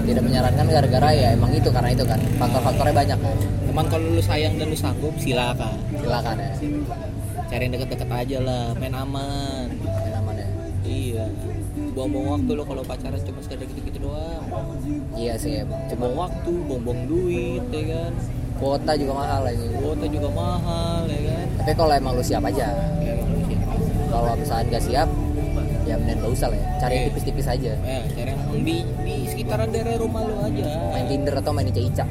Tidak menyarankan gara-gara ya emang itu karena itu kan faktor-faktornya banyak. Kan kalau lu sayang dan lu sanggup silakan. Silakan ya. Cari yang deket-deket aja lah main aman. Main aman ya. Iya buang-buang waktu lo kalau pacaran cuma sekedar gitu-gitu doang. Iya sih emang cuma waktu buang-buang duit ya kan? Kuota juga mahal ini kuota juga mahal ya kan? Tapi kalau emang lu siap aja. Ya kalau misalnya nggak siap ya mending gak usah lah ya. Cari yang tipis-tipis aja. Ya cari yang di, di sekitaran daerah rumah lu aja. Main Tinder atau main Ica-Ica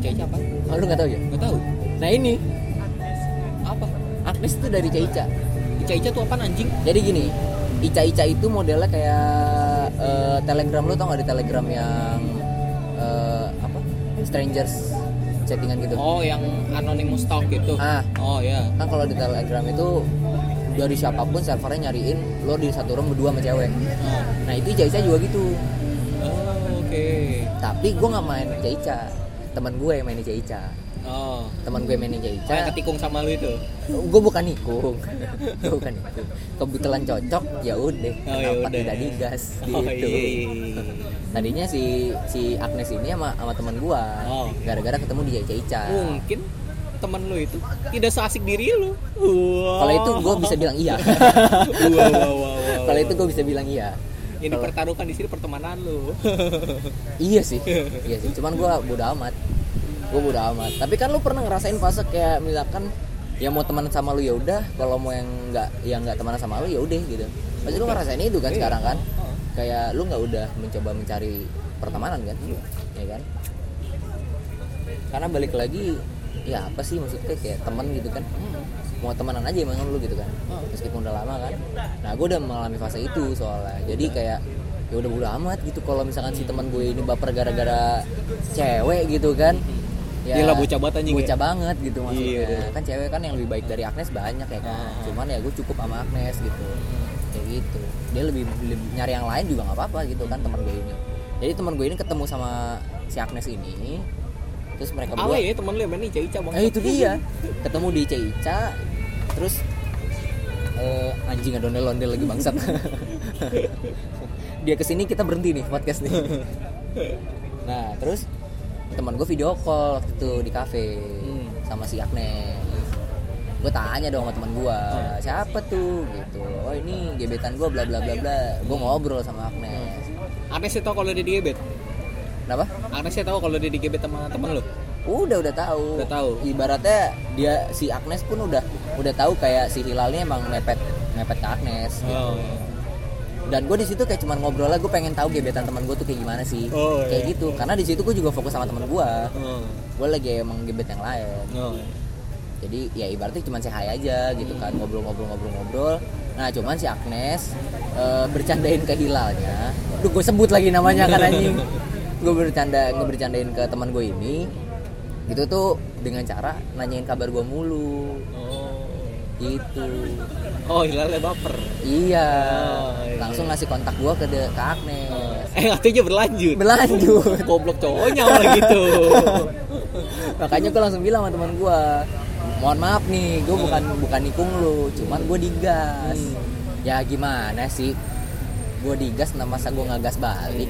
Ica. Apa? Oh, lu nggak tahu ya? Nggak tahu. Nah ini. Apa? Agnes itu dari Ica-Ica Ica. Ica tuh apa anjing? Jadi gini Ica-Ica itu modelnya kayak eh, telegram lu tau gak di telegram yang eh, apa? Strangers chattingan gitu? Oh yang anonymous talk gitu? Ah. Oh ya kan kalau di telegram itu dari siapa pun servernya nyariin lo di satu room berdua sama cewek. Oh, nah itu Ica-Ica juga gitu. Oh, oke. Tapi gue nggak main Ica-Ica teman gue yang main Ica-Ica oh. Teman gue main Kayak Ica-Ica ketikung sama lu itu? Gue bukan nikung. Gue bukan nikung. Kebetulan cocok ya udah. Oh, ya kenapa udah. tidak digas? Gitu. oh iya, iya, iya. tadinya si si Agnes ini sama sama teman gua. Oh. gara-gara ketemu di Ica Ica mungkin teman lu itu tidak seasik diri lu. Wow. kalau itu gue bisa bilang iya. Wow, wow, wow, wow. kalau itu gue bisa bilang iya yang kalau- dipertaruhkan di sini pertemanan lu. Iya sih. Iya sih. Cuman gue bodo amat. Gue bodo amat. Tapi kan lu pernah ngerasain fase kayak misalkan ya mau temenan sama lu ya udah. Kalau mau yang nggak yang nggak temenan sama lu ya udah gitu. Pasti lu ngerasain itu kan Iya. sekarang kan? Oh. kayak lu nggak udah mencoba mencari pertemanan kan? Ya kan? Karena balik lagi ya apa sih maksudnya kayak temen gitu kan mau temenan aja emang lu gitu kan. Oh. meskipun udah lama kan. Nah gue udah mengalami fase itu soalnya. Jadi kayak ya udah bodo amat gitu kalau misalkan si teman gue ini baper gara-gara cewek gitu kan. Gila, bocah banget anjing bocah ya. banget gitu maksudnya. Iya. kan cewek kan yang lebih baik dari Agnes banyak ya kan. Ah. cuman ya gue cukup sama Agnes gitu. Kayak gitu. Dia lebih, lebih nyari yang lain juga nggak apa-apa gitu kan teman gue ini. Jadi teman gue ini ketemu sama si Agnes ini terus mereka Awe berdua ya temen lu yang main Ica Ica bang eh itu dia. Ketemu di Ica terus eh, anjing ada ondel-ondel lagi bangsat. Dia ke sini kita berhenti nih podcast nih. Nah terus teman gue video call waktu itu di cafe Hmm. sama si Agnes gue tanya dong sama teman gue siapa tuh? Gitu. Oh ini gebetan gue bla bla bla bla. Gue ngobrol sama Agnes Agnes sih tau kalau dia digebet kenapa? Agnes sih tau kalau dia digebet sama temen lu udah udah tahu. Udah tahu. ibaratnya dia si Agnes pun udah udah tahu kayak si Hilalnya emang mepet mepet ke Agnes gitu. oh dan gue di situ kayak cuman ngobrol lah gue pengen tahu gebetan teman gue tuh kayak gimana sih. Oh, kayak iya. gitu. Karena di situ gue juga fokus sama teman gue oh. Gue lagi emang gebet yang lain. Oh jadi ya ibaratnya cuma say hi aja gitu kan. Ngobrol-ngobrol-ngobrol-ngobrol nah cuman si Agnes eh, bercandain ke Hilalnya. Duh gue sebut lagi namanya kan anjing. Gue bercanda ngebercandain ke teman gue ini itu tuh dengan cara nanyain kabar gue mulu. Oh. Gitu. Oh hilalnya baper. Iya. Oh, iya. langsung ngasih kontak gue ke, de- ke Agnes. Eh artinya berlanjut. Berlanjut. Goblok cowoknya malah gitu. Makanya gue langsung bilang sama teman gue mohon maaf nih gue bukan bukan nikung lu cuman gue digas. Hmm. ya gimana sih? Gue digas nah masa gue ngagas balik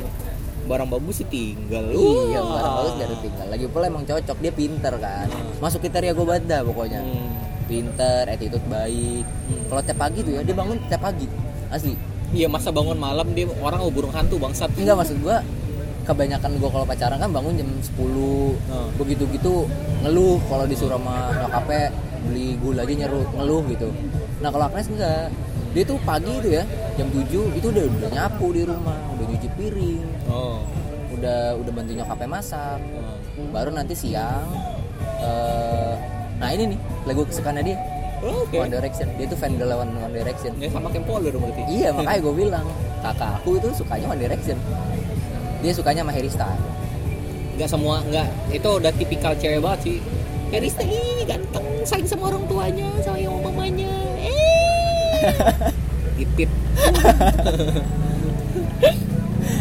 barang babu sih tinggal. Iya Wah. barang bagus dari tinggal. Lagi pula emang cocok dia pinter kan. Masuk kriteria gue dah pokoknya. Hmm. pinter attitude baik. Hmm. kalau tiap pagi tuh ya dia bangun tiap pagi. Asli. Iya masa bangun malam dia orang mau burung hantu bangsat. Enggak maksud gue kebanyakan gue kalau pacaran kan bangun jam 10 Oh. begitu gitu ngeluh kalau disuruh sama nyokapnya beli gula aja nyeru ngeluh gitu. Nah kalau Agnes enggak. Dia tuh pagi itu ya jam 7 itu udah udah nyapu di rumah nyuci piring. Oh, udah udah bantu nyokapnya masak. Oh. baru nanti siang eh nah ini nih lagu kesukaannya dia. Oh, oke. One Direction. Dia tuh fan girl One, One Direction. Ya sama Polo dong berarti. Iya makanya gue bilang kakak aku itu sukanya One Direction. Dia sukanya sama Harry Styles. Nggak semua nggak. Itu udah tipikal cewek banget sih. Harry Styles ih, ganteng sayang sama orang tuanya sama yang mamanya. Eh. Titit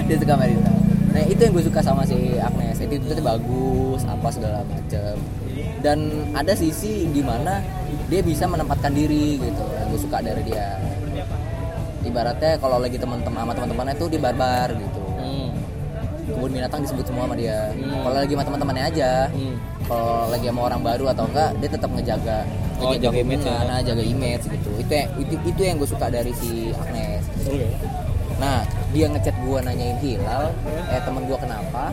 dia suka Styles nah itu yang gue suka sama si Agnes. Itu itu bagus apa segala macem. Dan ada sisi di mana dia bisa menempatkan diri gitu. Yang gue suka dari dia. Ibaratnya kalau lagi teman-teman sama teman-temannya tuh dia barbar gitu. Hmm. kebun binatang disebut semua sama dia. Hmm. kalau lagi sama teman-temannya aja Hmm. kalau lagi sama orang baru atau enggak dia tetap ngejaga. Oh, Ngejaga jaga image ya. nah, jaga image gitu. Itu yang itu, itu yang gue suka dari si Agnes. Nah dia ngechat gue nanyain hilal. Eh temen gue kenapa?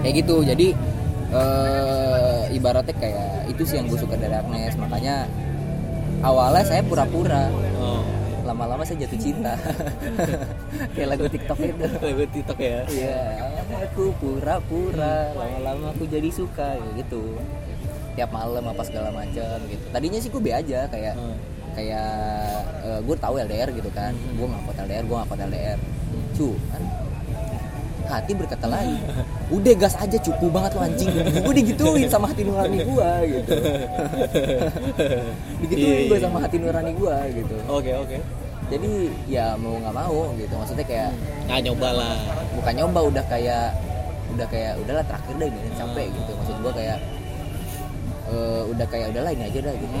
Kayak gitu. Jadi eh, ibaratnya kayak itu sih yang gue suka dari Agnes. Makanya awalnya saya pura-pura. Oh. Lama-lama saya jatuh cinta. Kayak lagu TikTok itu. Lagu TikTok ya? Iya, aku pura-pura, lama-lama aku jadi suka gitu. Tiap malam apa segala macam gitu. Tadinya sih gue be aja kayak Hmm. Kayak gue tahu LDR gitu kan. Gue ngakut LDR, gue ngakut LDR. Cuman hati berkata lain. Udah gas aja cukup banget lo anjing. Gue digituin sama hati nurani gue gitu. digituin Iya, gue iya. sama hati nurani gue gitu. oke oke Jadi ya mau nggak mau gitu. Maksudnya kayak nah nyoba lah bukan nyoba udah kayak udah kayak udahlah terakhir deh ini capek gitu maksud gua kayak eh, udah kayak udahlah ini aja dah gitu.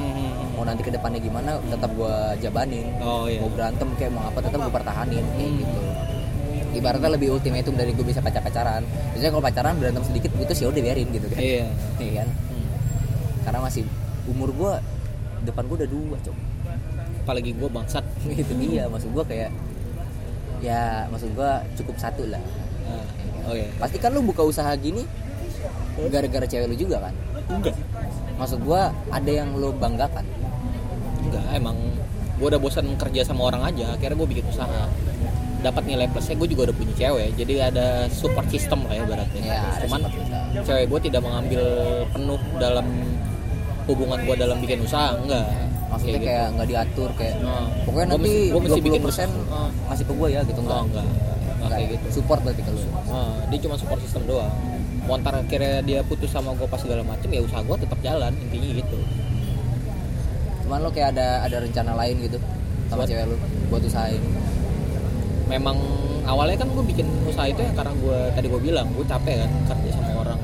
Mau nanti ke depannya gimana tetap gua jabanin. Oh iya. Mau berantem kayak mau apa tetap gua pertahanin kayak gitu. Ibaratnya lebih ultimatum dari gue bisa pacar pacaran biasanya kalau pacaran berantem sedikit itu sih udah biarin gitu kan. Iya. Iya kan? Hmm. karena masih umur gua depan gua udah dua cok. Apalagi gue bangsat. Itu dia maksud gua kayak ya maksud gua cukup satu lah. Oh iya pasti kan lu buka usaha gini gara-gara cewek lu juga kan enggak. Maksud gua ada yang lu banggakan? Enggak emang gue udah bosan kerja sama orang aja akhirnya gue bikin usaha. Dapat nilai plusnya gue juga udah punya cewek jadi ada support system lah ya berarti ya ada cuman cewek gue tidak mengambil penuh dalam hubungan gue dalam bikin usaha enggak. Maksudnya gitu. kayak nggak diatur kayak Nah, pokoknya gua nanti gua mesti 20% bikin. Ah. ngasih ke gua ya gitu. Oh, enggak. Enggak enggak. kayak gitu. Support berarti kalau Nah, dia cuma support system doang mau ntar akhirnya dia putus sama gue pas segala macem ya usaha gue tetap jalan intinya gitu. Cuman lu kayak ada ada rencana lain gitu sama Buat? cewek lu buat usahain? Memang awalnya kan gue bikin usaha itu ya karena gue tadi gue bilang gue capek kan kerja sama orang.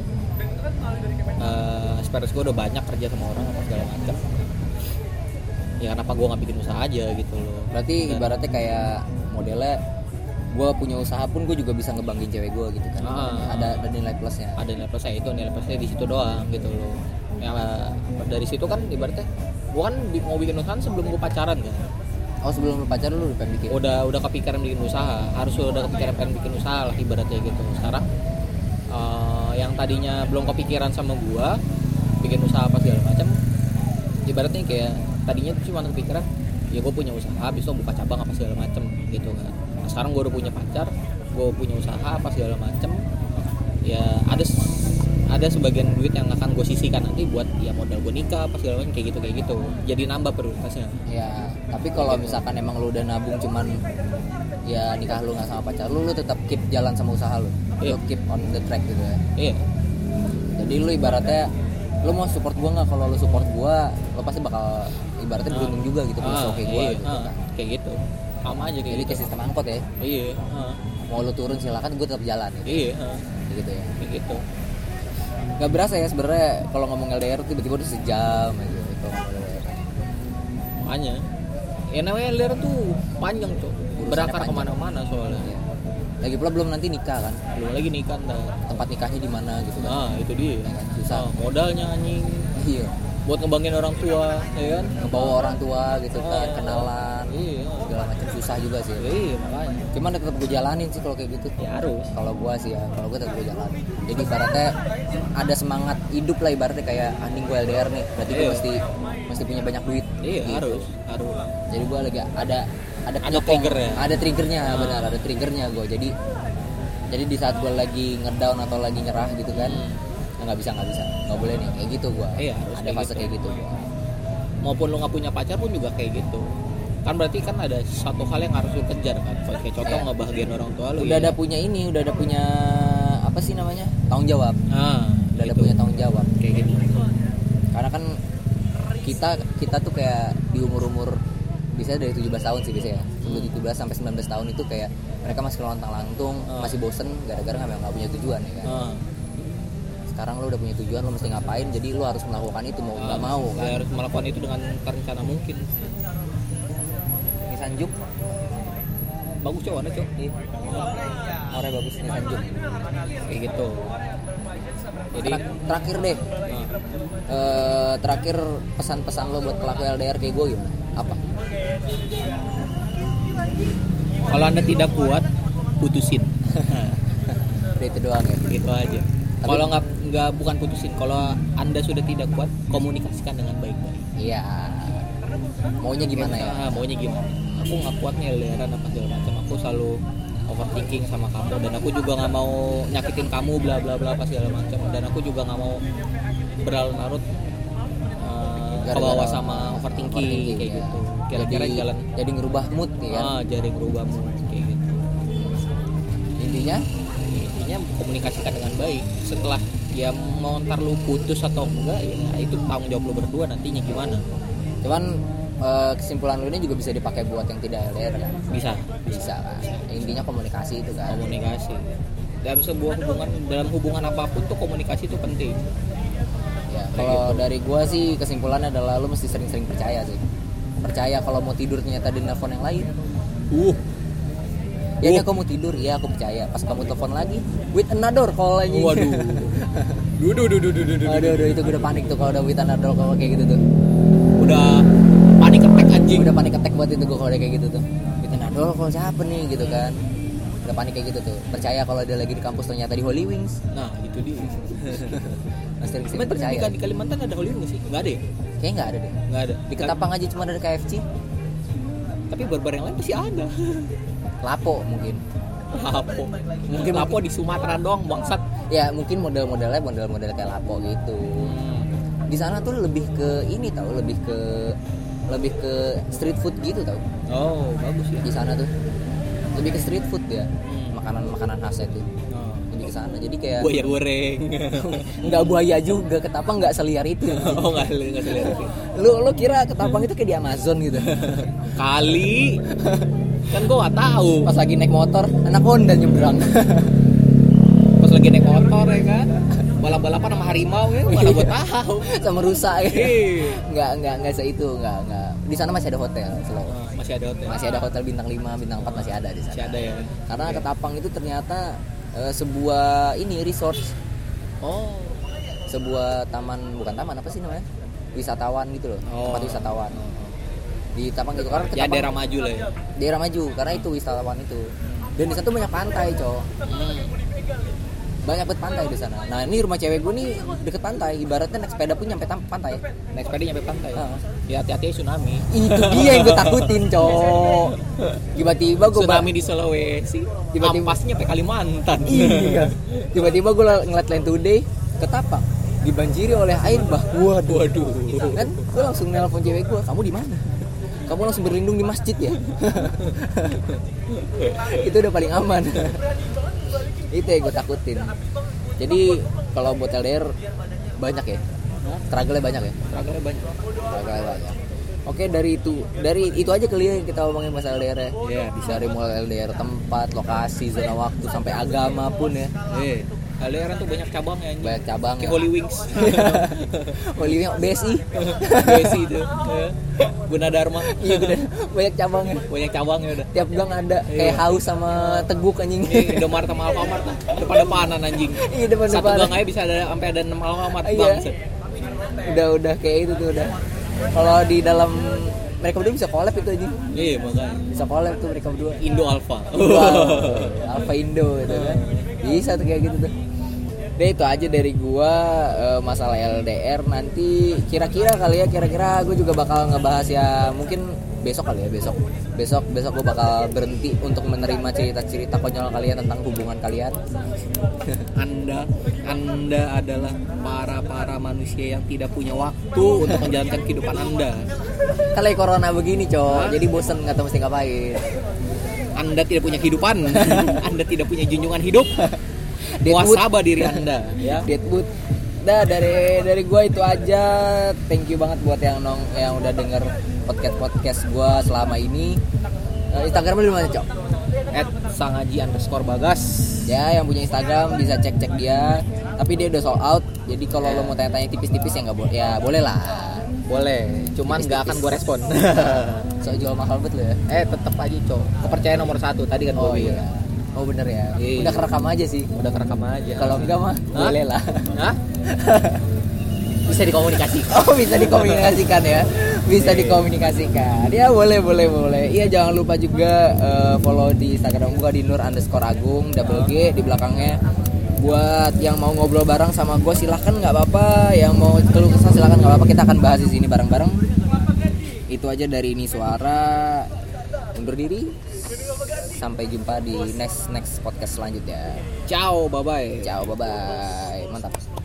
Uh, experience gue udah banyak kerja sama orang apa segala macam ya kenapa gue nggak bikin usaha aja gitu loh. Berarti Dan- ibaratnya kayak modelnya gua punya usaha pun gue juga bisa ngebanggain cewek gua gitu kan. Ah. ada ada nilai plusnya. Ada nilai plusnya itu nilai plusnya di situ doang gitu loh. Ya dari situ kan ibaratnya gue kan mau bikin usaha sebelum gue pacaran kan. Oh sebelum lu pacaran lu udah bikin? Udah udah kepikiran bikin usaha. Harus udah kepikiran pengen bikin usaha lah ibaratnya gitu. Sekarang eh, yang tadinya belum kepikiran sama gua bikin usaha apa segala macam ibaratnya kayak tadinya tuh cuma kepikiran ya gue punya usaha habis itu buka cabang apa segala macem gitu kan sekarang gue udah punya pacar gue punya usaha apa segala macem. Ya ada ada sebagian duit yang akan gue sisihkan nanti buat ya modal gue nikah apa segala macam kayak gitu kayak gitu. Jadi nambah prioritasnya. Ya, tapi kalau misalkan emang lu udah nabung cuman ya nikah lu nggak sama pacar lu, lu tetap keep jalan sama usaha lu. Lu keep on the track gitu ya. iya. Jadi lu ibaratnya lu mau support gua nggak? Kalau lu support gua, lu pasti bakal ibaratnya beruntung juga gitu punya Ah, cowok kayak gua iya, gitu ah, kan. kayak gitu sama aja kayak Jadi gitu kayak sistem angkot ya. iya ah, Mau lu turun silakan gua tetap jalan gitu. iya Kayak gitu ya. kayak gitu Gak berasa ya sebenarnya kalau ngomong LDR tuh tiba-tiba udah sejam aja gitu makanya ya namanya LDR tuh panjang tuh berakar ke mana-mana soalnya Iya. Lagi pula belum nanti nikah kan. belum lagi nikah ntar Tempat nikahnya di mana gitu kan. nah itu dia Ya kan, susah. Ah, modalnya anjing Iya. buat ngebangin orang tua ya kan ngebawa orang tua gitu kan Ah. kenalan iya susah juga sih iya makanya cuman tetap gue jalanin sih kalau kayak gitu ya harus kalau gue sih ya kalau gue tetap gue jalanin jadi ibaratnya ada semangat hidup lah ibaratnya kayak anjing gue LDR nih berarti gue Iya. mesti mesti punya banyak duit iya Gitu. harus harus jadi gue lagi ada ada Ada triggernya. ada triggernya Ah. benar ada triggernya gue jadi jadi di saat gue lagi ngedown atau lagi nyerah gitu kan Hmm. ya nggak bisa nggak bisa nggak boleh nih kayak gitu gue Iya, harus ada kayak fase gitu. kayak gitu gua. maupun lu nggak punya pacar pun juga kayak gitu kan berarti kan ada satu hal yang harus lu kejar kan kayak contoh Iya. ngebahagiain orang tua lu udah ya. ada punya ini udah ada punya apa sih namanya tanggung jawab ah udah ada gitu. punya tanggung jawab kayak gitu karena kan kita kita tuh kayak di umur umur bisa dari 17 tahun sih biasanya ya sebelum 17 sampai 19 tahun itu kayak mereka masih lontang lantung Ah. masih bosen gara-gara nggak nggak punya tujuan ya kan ah. sekarang lo udah punya tujuan lo mesti ngapain jadi lo harus melakukan itu mau nggak Ah, mau ya kan harus melakukan itu dengan terencana mungkin Nissan Juke bagus cowok cowok iya. Orangnya bagus Nissan Juke kayak gitu. Jadi Ter- terakhir deh. Nah, eh, terakhir pesan-pesan lo buat pelaku LDR kayak gue gimana? Apa? Kalau anda tidak kuat putusin. Itu doang ya? Gitu aja. Kalau nggak nggak bukan putusin. Kalau anda sudah tidak kuat komunikasikan dengan baik-baik. Iya. Maunya gimana ya? Ah, maunya gimana aku nggak kuat nih LDRan apa segala macam. Aku selalu overthinking sama kamu dan aku juga nggak mau nyakitin kamu bla bla bla apa segala macam. Dan aku juga nggak mau berlarut-larut uh, ke Gara-gara bawah sama overthinking, overthinking, kayak ya. gitu. Kira-kira jadi, jalan jadi ngerubah mood ya. Ah jadi berubah mood, kayak gitu. Intinya? Intinya komunikasikan dengan baik. Setelah ya mau ntar lu putus atau enggak ya itu tanggung jawab lu berdua nantinya gimana? Cuman eh, kesimpulan lu ini juga bisa dipakai buat yang tidak LDR kan? Bisa. Bisa kan intinya komunikasi itu kan. Komunikasi. Dalam sebuah hubungan dalam hubungan apa pun tuh komunikasi itu penting. Ya kalau dari gua sih kesimpulannya adalah lu mesti sering-sering percaya sih. Percaya kalau mau tidur ternyata di nelfon yang lain. Uh. Ya Uh. aku mau tidur ya aku percaya. Pas kamu telepon lagi with another call aja waduh. Duduh duduh duduh duduh aduh aduh itu gue udah panik tuh kalau udah with another call kayak gitu tuh. Udah. panik attack anjing udah panik attack buat itu gue kalau kayak gitu tuh. With another call siapa nih? Gitu kan. Udah panik kayak gitu tuh. Percaya kalau dia lagi di kampus ternyata di Holy Wings. Nah itu dia. Mas sering di, percaya di Kalimantan ada Hollywood nggak sih? Nggak ada ya? Kayaknya nggak ada deh. Nggak ada. Di Ketapang aja cuma ada KFC tapi barbar yang lain pasti ada. Lapo mungkin. Lapo. Mungkin- Lapo di Sumatera doang bangsat. Ya mungkin model-modelnya model-model kayak Lapo gitu. Di sana tuh lebih ke ini tau lebih ke lebih ke street food gitu tau. Oh bagus ya. Di sana tuh. Lebih ke street food ya Hmm. makanan makanan khasnya tuh oh. lebih ke sana. Jadi kayak buaya goreng. Nggak buaya juga ketapang nggak seliar itu. Oh nggak nggak selera lu lu kira ketapang itu kayak di Amazon gitu? Kali. Kan gua nggak tahu. Pas lagi naik motor anak Honda nyebrang. Pas lagi naik motor ya kan balap-balapan sama harimau ya mana gua tahu. Sama rusa ya. Iya. nggak nggak nggak se itu nggak nggak. Di sana masih ada hotel slow Oh, masih ada hotel. Masih ada hotel bintang 5 bintang 4 masih ada di sana. Masih ada ya. Karena ketapang itu ternyata eh, sebuah ini resort. Oh. Sebuah taman bukan taman apa sih namanya? Wisatawan gitu loh Oh. tempat wisatawan. Di Ketapang gitu karena ya daerah maju lah ya. Daerah maju karena itu wisatawan itu. Dan di sana tuh banyak pantai cowok banyak banget pantai di sana. Nah ini rumah cewek gue nih deket pantai. Ibaratnya naik sepeda pun nyampe pantai. Naik sepeda nyampe pantai. Ah. ya hati-hati ya tsunami. Itu dia yang gue takutin cowok. Tiba-tiba gue tsunami di Sulawesi. Tiba-tiba- ampasnya sampai Kalimantan. Iya. Tiba-tiba gue ngeliat Land Today ketapang. Dibanjiri oleh air bah. Waduh. Waduh. Kan? Gue langsung nelpon cewek gue kamu di mana? Kamu langsung berlindung di masjid ya? Itu udah paling aman itu yang gue takutin. Jadi kalau buat LDR banyak ya. Struggle banyak ya? Struggle banyak. Struggle banyak. Oke dari itu dari itu aja kali ya yang kita ngomongin masalah LDR ya. Iya. bisa dari mulai LDR tempat lokasi zona waktu sampai agama pun ya. Eh LDR tuh banyak cabangnya anjing. Banyak cabang kayak ya. Holy Wings. Holy Wing BSI Besi itu Eh, Gunadarma iya bener. Banyak cabangnya banyak cabangnya udah. Tiap gang ada. Kayak Iya. haus sama teguk anjing. Ini Indomaret sama Alfamart tuh depan-depanan anjing. Iya depan satu gang aja bisa ada sampai ada 6 Alfamart Iya. bangset. Udah udah kayak itu tuh udah. Kalau di dalam mereka berdua bisa collab itu aja iya makanya. Bisa collab tuh mereka berdua. Indo Alfa Indo Alpha, Alpha Indo gitu kan. Bisa tuh kayak gitu tuh Deh itu aja dari gua eh, masalah LDR nanti kira-kira kali ya kira-kira gue juga bakal ngebahas ya mungkin besok kali ya besok besok besok gue bakal berhenti untuk menerima cerita-cerita konyol kalian tentang hubungan kalian Anda Anda adalah para para manusia yang tidak punya waktu untuk menjalankan kehidupan Anda. kalau lagi corona begini cowok jadi bosen nggak tahu mesti ngapain Anda tidak punya kehidupan. anda tidak punya junjungan hidup. Deadwood. Diri Anda ya. Deadwood Dah dari dari gua itu aja. Thank you banget buat yang nong yang udah denger podcast podcast gua selama ini. Eh, Instagramnya di mana cok? At sangaji underscore bagas. Ya yang punya Instagram bisa cek cek dia. Tapi dia udah sold out. Jadi kalau lo mau tanya-tanya tipis-tipis ya nggak boleh. Ya boleh lah. Boleh, cuman nggak akan gue respon. So jual mahal banget lo ya. eh tetap aja cok. Kepercayaan nomor satu tadi kan Oh gue iya. Oh bener ya. Iya. Udah kerekam aja sih. udah kerekam aja Kalau enggak mah Hah? boleh lah. Hah? bisa dikomunikasikan Oh bisa dikomunikasikan ya Bisa dikomunikasikan Ya boleh boleh boleh Iya jangan lupa juga eh, follow di Instagram gua di nur underscore agung double G di belakangnya Buat yang mau ngobrol bareng sama gue silahkan nggak apa-apa Yang mau keluh kesah silahkan nggak apa-apa Kita akan bahas di sini bareng-bareng Itu aja dari ini suara Undur diri Sampai jumpa di next next podcast selanjutnya. Ciao bye bye Ciao bye bye Mantap